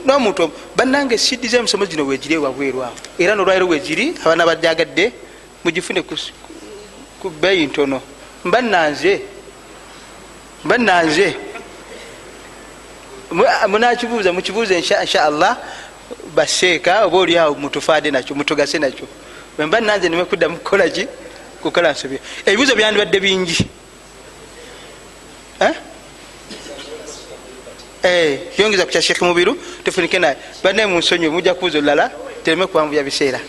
[SPEAKER 1] nomuntu bannange sidi zemusomo zino wegiri ewabwerwawo era nolwairo wegiri abaana bajagadde mugifune ku beeyi ntono. Mbananze mbananze munakibuuza mukibuuza insha allah baseeka oba oliawo mutufaade nakyo mutugase nakyo. Mba nanze nimekudda mukukolaki kukola nsobi ebibuuzo byandibadde bingi. Yongeza kukya sheekh mubiru tufunike naye. Banaye munsonyi mujja kubuuza olulala tereme kuwanvuya biseera.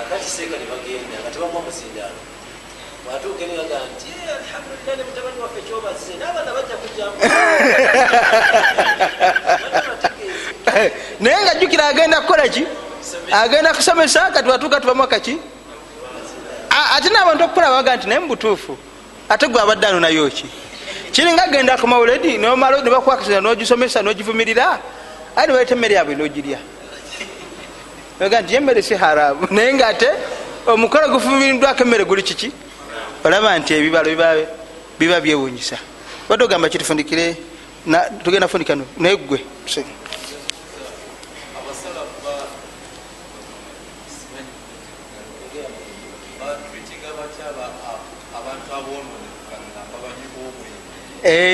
[SPEAKER 2] Akakiseeka nebagenda nga tebagwa muzindaano bwatuuka enebaga nti alhamdulillah ne mutabani waffe kyobaze n'abaana bajja kujjamu
[SPEAKER 1] naye nga jjukira agenda kukola ki agenda kusomesa kati watuuka tubamu akaki ate n'abantu okukola baga nti naye mubutuufu ate gwe abadde ano nayo ki kiringa agenda ku mawuledi nomala nebakwakisira nogisomesa nogivumirira aye nebaleta emmere yabwe nogirya ga nti yemmere si haramu. Naye nga ate omukolo gufumiriddwako emmere guli kiki olaba nti ebibalo biba byewunyisa badde ogamba kitufundikire tugenda fundika naye gwe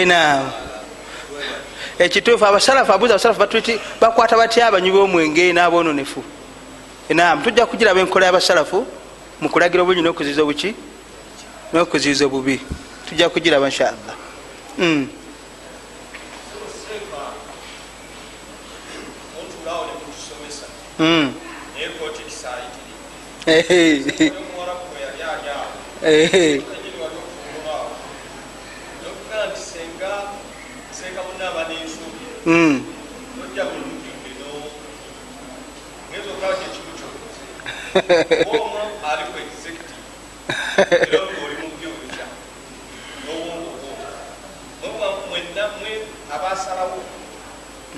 [SPEAKER 1] nam ekituufu abasalafu abuuza abasalafu batwiti bakwata batya abanywi b'omwenge n'aboononefu? Nam tujja kugiraba enkola y'abasalafu mu kulagira obunyi n'okuziza obuki mwakuziyiza obubi tujja kugiraba nshaallah Mm.
[SPEAKER 3] Hmm. abasalawo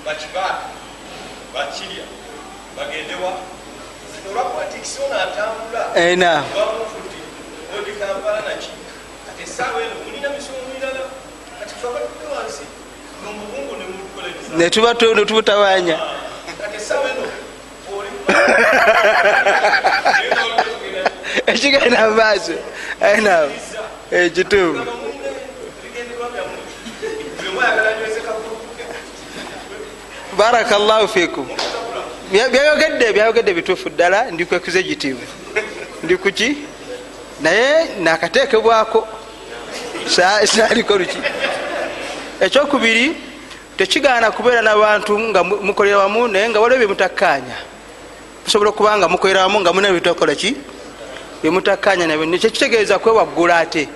[SPEAKER 3] bakibaata bakirya bagendewa. Olwakwatiksi ono atambula
[SPEAKER 1] ena
[SPEAKER 3] bamufudde odi kampala naki kati essaawa eno mulina misomo mirala. Kati fabatude wansi nomugungu nemutukolereza
[SPEAKER 1] netuba tu- netubutawanya
[SPEAKER 3] kati essaawa eno oli
[SPEAKER 1] ekigenda mumaaso ena ekituufu barakallahu fikum. Bya- byayogedde byayogedde bituufu ddala ndi ku executive. Ndi kuki naye nakateekebwako Sa- saaliko luki. Ekyokubiri tekigaana kubeera n'abantu nga mu- mukolera wamu naye nga waliwo byemutakkaanya. Musobola okuba nga mukolera wamu nga muna bitokola ki? Byemutakkaanya nabyo. Nekyo kitegeeza kwewaggula ate?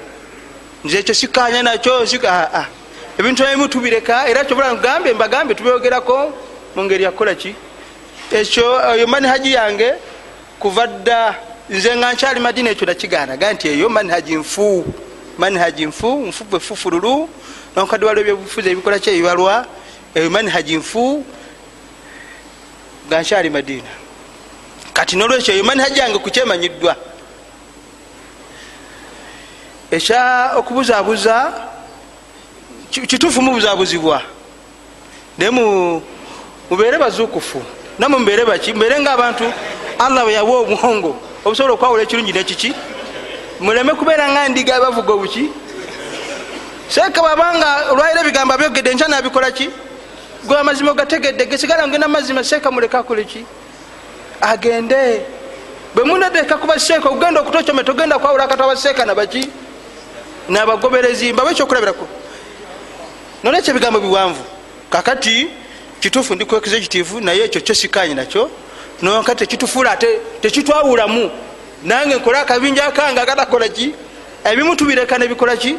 [SPEAKER 1] Nze ekyo sikkaanya nakyo ah. Ebintu ebimu tubireka era kyobola gambe mbagambe tubyogerako mu ngeri yakukola ki? Ekyo eyo manihaji yange kuva dda nze nga nkyali madina ekyo nakigaanaga nti eyo manihaji nfu. Manihaji nfu nfu bwefufululu nonkadde waliwo ebyobufuzi ebikola ki ebibalwa? Eyo manihaji nfu nga nkyali madina. Kati nolwekyo eyo manihaji yange kukyemanyiddwa. Ekya okubuzaabuza kituufu mubuzabuzibwa naye mu- mubeere bazuukufu namwe mubeere baki mubeere ngaabantu allah bwe yawa obwongo obusobola okwawula ekirungi nekiki muleme kubeera nga ndiga bavuga obuki? Seeka bwabanga olwaliro ebigambo abyogedde enkya nabikola ki? Gwe amazima ogategedde gesigala ngenda mazima seeka muleke akole ki? Agende. Bwe munadeka kuba seeka okugenda okutocome togenda kwawula akati abaseeka nabaki nabagoberezi mbabe ekyokulabirako nolwekyo ebigambo biwanvu. Kakati kituufu ndi executive naye ekyo kyo sikanyi nakyo. Nonka tekitufuula ate tekitwawulamu. Nange nkole akabinja kange agatakola ki? Ebimu tubireka nebikola ki?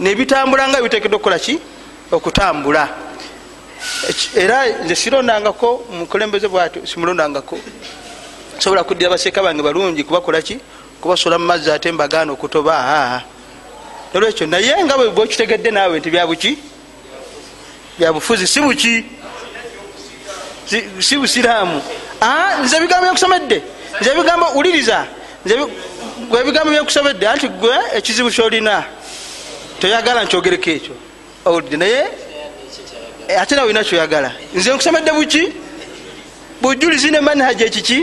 [SPEAKER 1] Nebitambula nga bitekedde okukola ki? Okutambula. Era nze sirondangako mukulembeze bwatyo simulondangako. Sobola kuddira baseeka bange balungi kubakola ki? Kubasola mu mazzi ate mbagaana okutoba aa nolwekyo naye nga bwe bwekitegedde naawe nti byabuki byabufuzi si buki? Si- si busiraamu. Ah, nze ebigambo byekusomedde nze nze ebi- gwe ebigambo byekusomedde anti gwe ekizibu kyolina toyagala nkyogereko ekyo. Owulidde naye? Eh, ate nawe olina kyoyagala. Nze nkusomedde buki? Bujulizi ne manhaji ekiki?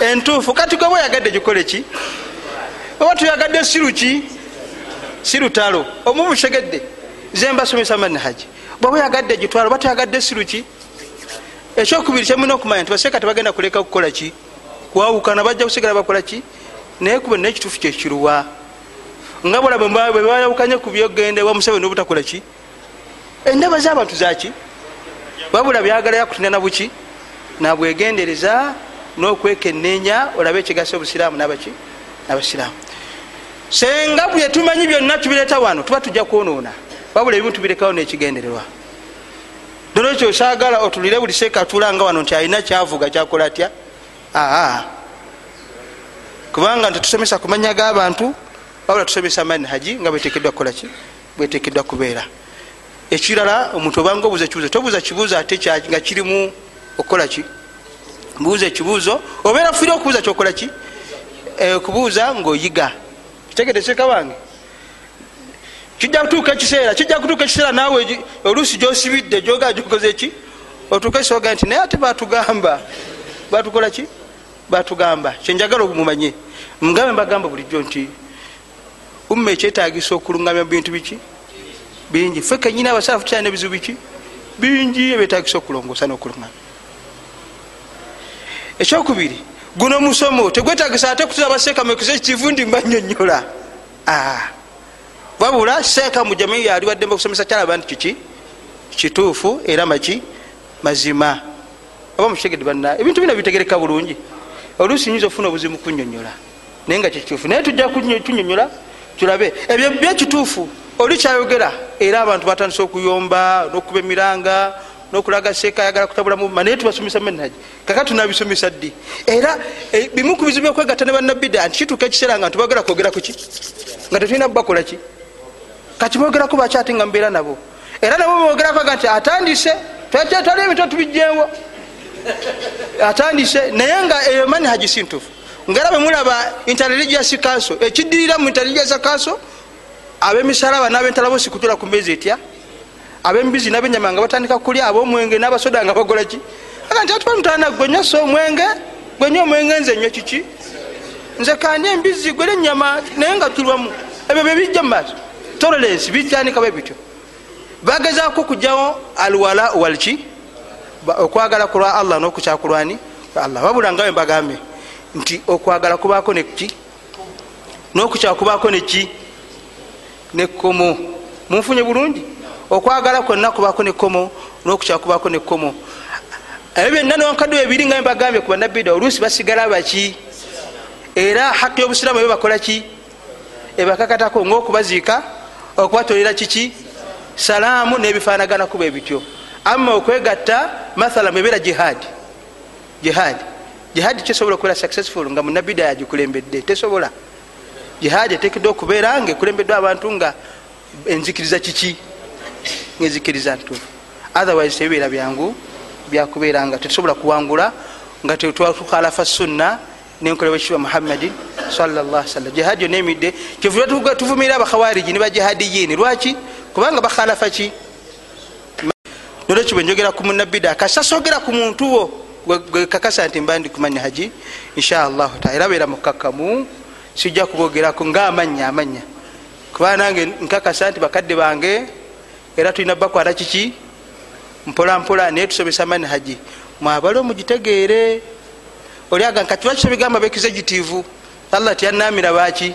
[SPEAKER 1] Entuufu. Kati gwe bweyagadde gikole ki? Oba tuyagadde siruki sirutalo omubu kitegedde. Nze mbasomesa manhaji bwaba yagadde gitwalo oba tuyagadde siruki ekyokubiri kyemulina okumanya nti baseeka tebagenda kuleka kukola ki? Kwawukana bajja kusigala bakola ki? Naye kuba naye ekituufu kyekiruwa nga bola bwe bayawukanye ku byogende wamusebe nobutakola ki? Endaba zabantu zaki wabula byagala yakutinana buki? Nabwegendereza n'okwekenneenya olabe ekigasa obusiraamu nabaki nabasiraamu senga byetumanyi byonna tubireeta wano tuba tujja kwonoona. Wabula ebimu tubirekawo nekigendererwa nolwekyo saagala otulire buli seeka atulanga wano nti alina kyavuga kyakola atya? Aa kubanga tetusomesa kumanya g'abantu wabula tusomesa manhaji nga bwetekedwa kukolaki bwetekedwa kubeera. Ekirala omuntu obanga obuuza ekibuuzo tobuuza kibuuzo ate nga kirimu okukolaki buuza ekibuuzo obeera fire okubuuza kyokolaki okubuuza ngaoyiga kitegede seeka wange kijja kutuuka ekiseera kijja kutuuka ekiseera naawe oluusi gyosibidde gyogaa gyokoze ki? Otuuka ekisoga nti naye ate batugamba. Batukola ki? Batugamba. Kyenjagala mumanye mugambe mbagamba bulijjo nti umma ekyetagisa okulungamya bintu biki? Bingi. Fe kenyini abasaafu tukyalina ebizibu biki bingi ebyetagisa okulongoosa nokulungamya ekyokubiri guno musomo tegwetagisa ate kutuza baseeka mekuse ekitivu ndi mbanyonyola. Wabula seeka mujamii yali waddembe okusomesa kyalaba nti kiki? Kituufu era maki? Mazima. Oba mukitegedde banna ebintu bina bitegereka bulungi. Oluusi nyinza okufuna obuzibu kunyonyola. Naye nga kikituufu naye tujja kunyonyola tulabe. Ebyo byekituufu oli kyayogera era abantu batandise okuyomba nokuba emiranga nokulaga seeka ayagala kutabulamu naye tubasomesa menhaji kaka tunabisomesa ddi? Era eh, bimu ku bizibu byokwegatta ne bannabida nti kituuka ekiseera nga ntibagera kwogera kuki nga tetulina bakolaki kati bogerako bakyate nga mbeera nabo. Era nabo bogerako ga nti atandise twali emito tubijjewo atandise naye nga eyo manhaji si ntufu ngaera bwemulaba interreligious council ekiddirira mu interreligious council abemisalaba n'abentalabosi kutula ku mbeezi etya? Abembizi nabenyama nga batandika kulya abomwenge n'abasoda nga bagolaki aga nti atubanutana gwenya so omwenge gwenya omwenge nze nywa kiki? Nze kandi embizi gwera enyama naye nga tulwamu. Ebyo byebijja mu maaso tolerance bitandika bwe bityo. Bagezaako kugjawo alwala walki okwagala kulwa allah nokukyakulwani? Allah wabula nga wembagambe nti okwagala kubaako neki nokukyakubaako neki nekomo munfunye bulungi? Okwagala kwonna kubaako nekomo nokukyakubaako nekomo ebyo byonna nonkadde ebiri nga mbagambye ku banabida oluusi basigala baki? Era haki y'obusiraamu ebyo bakolaki ebakakatako ngaokubaziika okubatolera kiki? Salaamu nebifanagana kuba ebityo. Ama okwegatta mathala mwebeera jihadi jihadi jihadi tesobola okubeera successful nga munabida yagikulembedde tesobola. Jihadi etekedde okubeera nga ekulembeddwe abantu nga enzikiriza kiki? Ngaenzikiriza ntufu otherwise tebibeera byangu byakubeera nga tetusobola kuwangula nga tetukhalafa sunna nenkolebwa kiba muhammadin sallam jihadi yonna emidde. Kyevuba tuvumirira abakhawariji ne bajihadiyini lwaki? Kubanga bakhalafa ki? Nolwekyo bwenjogera ku munabida kasasogera ku muntu wo gwekakasa nti mba ndi kumanya haji? Inshallahu taala. Era beera mukakamu sijja kubogerako ngaamanya amanya kuba nange nkakasa nti bakadde bange era tulina bakwata kiki? Mpolampola naye tusomesa mani haji. Mwabale omugitegeere oliaga nkati lwaki tobigamba bekizegitive allah tiyanamira baki.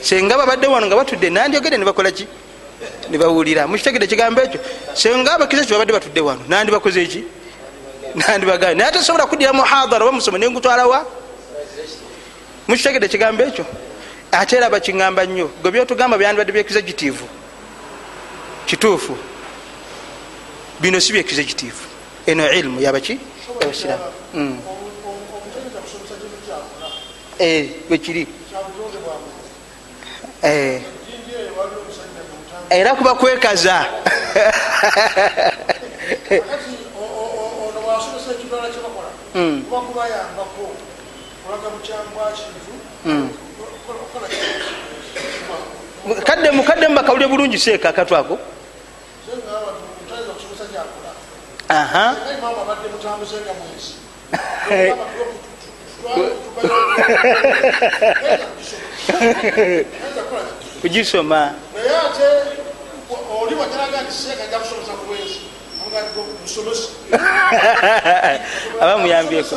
[SPEAKER 1] Senga babadde wano nga batudde nandyogere nebakolaki nebawulira mukitegedde ekigambo ekyo. Senga abakizeki babadde batudde wano nandibakoze eki nandibagambe naye tesobola kudira muhadara oba musoma nengutwalawa mukitegedde ekigambo ekyo? Ate era bakiŋamba nnyo gwe byotugamba byandibadde byekizegitivu kituufu. Bino si byekizegitivu eno ilimu yabaki yabasiramu bwekiri era kuba kwekaza.
[SPEAKER 4] Bwasomesa ekibala kyebakola kuba kubayambako kulaga bukyangwa kintu
[SPEAKER 1] kadde mukadde mubakawulire bulungi seeka
[SPEAKER 4] kusomesa gyakola
[SPEAKER 1] aha kugisoma
[SPEAKER 4] naye ate oli wajalaga nti seeka ajja kusomesa ku bwezi musomesa
[SPEAKER 1] aba muyambyeko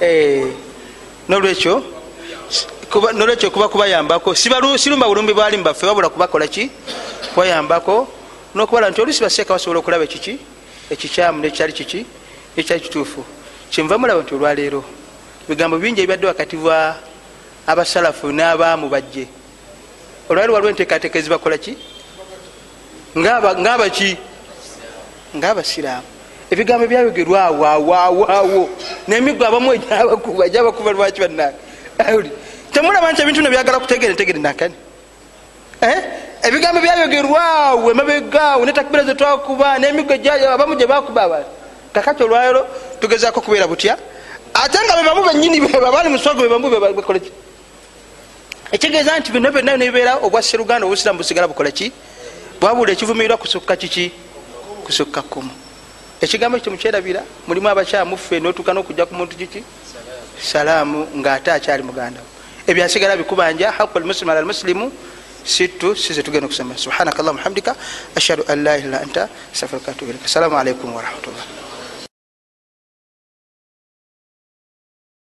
[SPEAKER 1] Eh, nolwekyo nolwekyo kuba kubayambako sirumba bulumbi bwali mubaffe wabula kubakola ki? Kubayambako nokubala nti olusi baseeka basobola okulaba kiki ekikyamu nekyali kiki? Ekyali kituufu. Kyenva mulaba nti olwaleero bigambo bingi ebibadde wakati bwa abasalafu n'abaamu bajje. Olwaleero waliwo enteekateeka ezibakola ki? Ng'abaki ngaabasiraamu ebigambo byayogerwa awo awo awo awo. Nemigo abamu egyabakuba egyabakuba lwaki bannange? Temulaba nti ebintu nebyagala kutegeera entegere nakani? Eh? ebigambo byayogerwa awo emabegaawo netakibira zetwakuba nemigo egyayo abamu gye bakuba abantu kakati olwaleero tugezako kubeera butya ate nga bebamu benyini abali muswago bebamu bekoleki ekitegeeza nti bino byonna nebibeera obwa seruganda obusiramu busigala bukoleki bwabula ekivumirirwa kusukka kiki? Kusukka kumu ekigambo ekyo mukyerabira mulimu abakyamuffe notuuka nokujja ku muntu kiki? Salaamu ngaate akyali muganda ebyasigala bikubanja haqu almuslimu ala almuslimu sittu size tugenda okusoma. Subhanaka allahuma hamdika ashhadu an la ilaha illa anta astaghfiruka wa atubu ilaik assalamu alaikum warahmatullah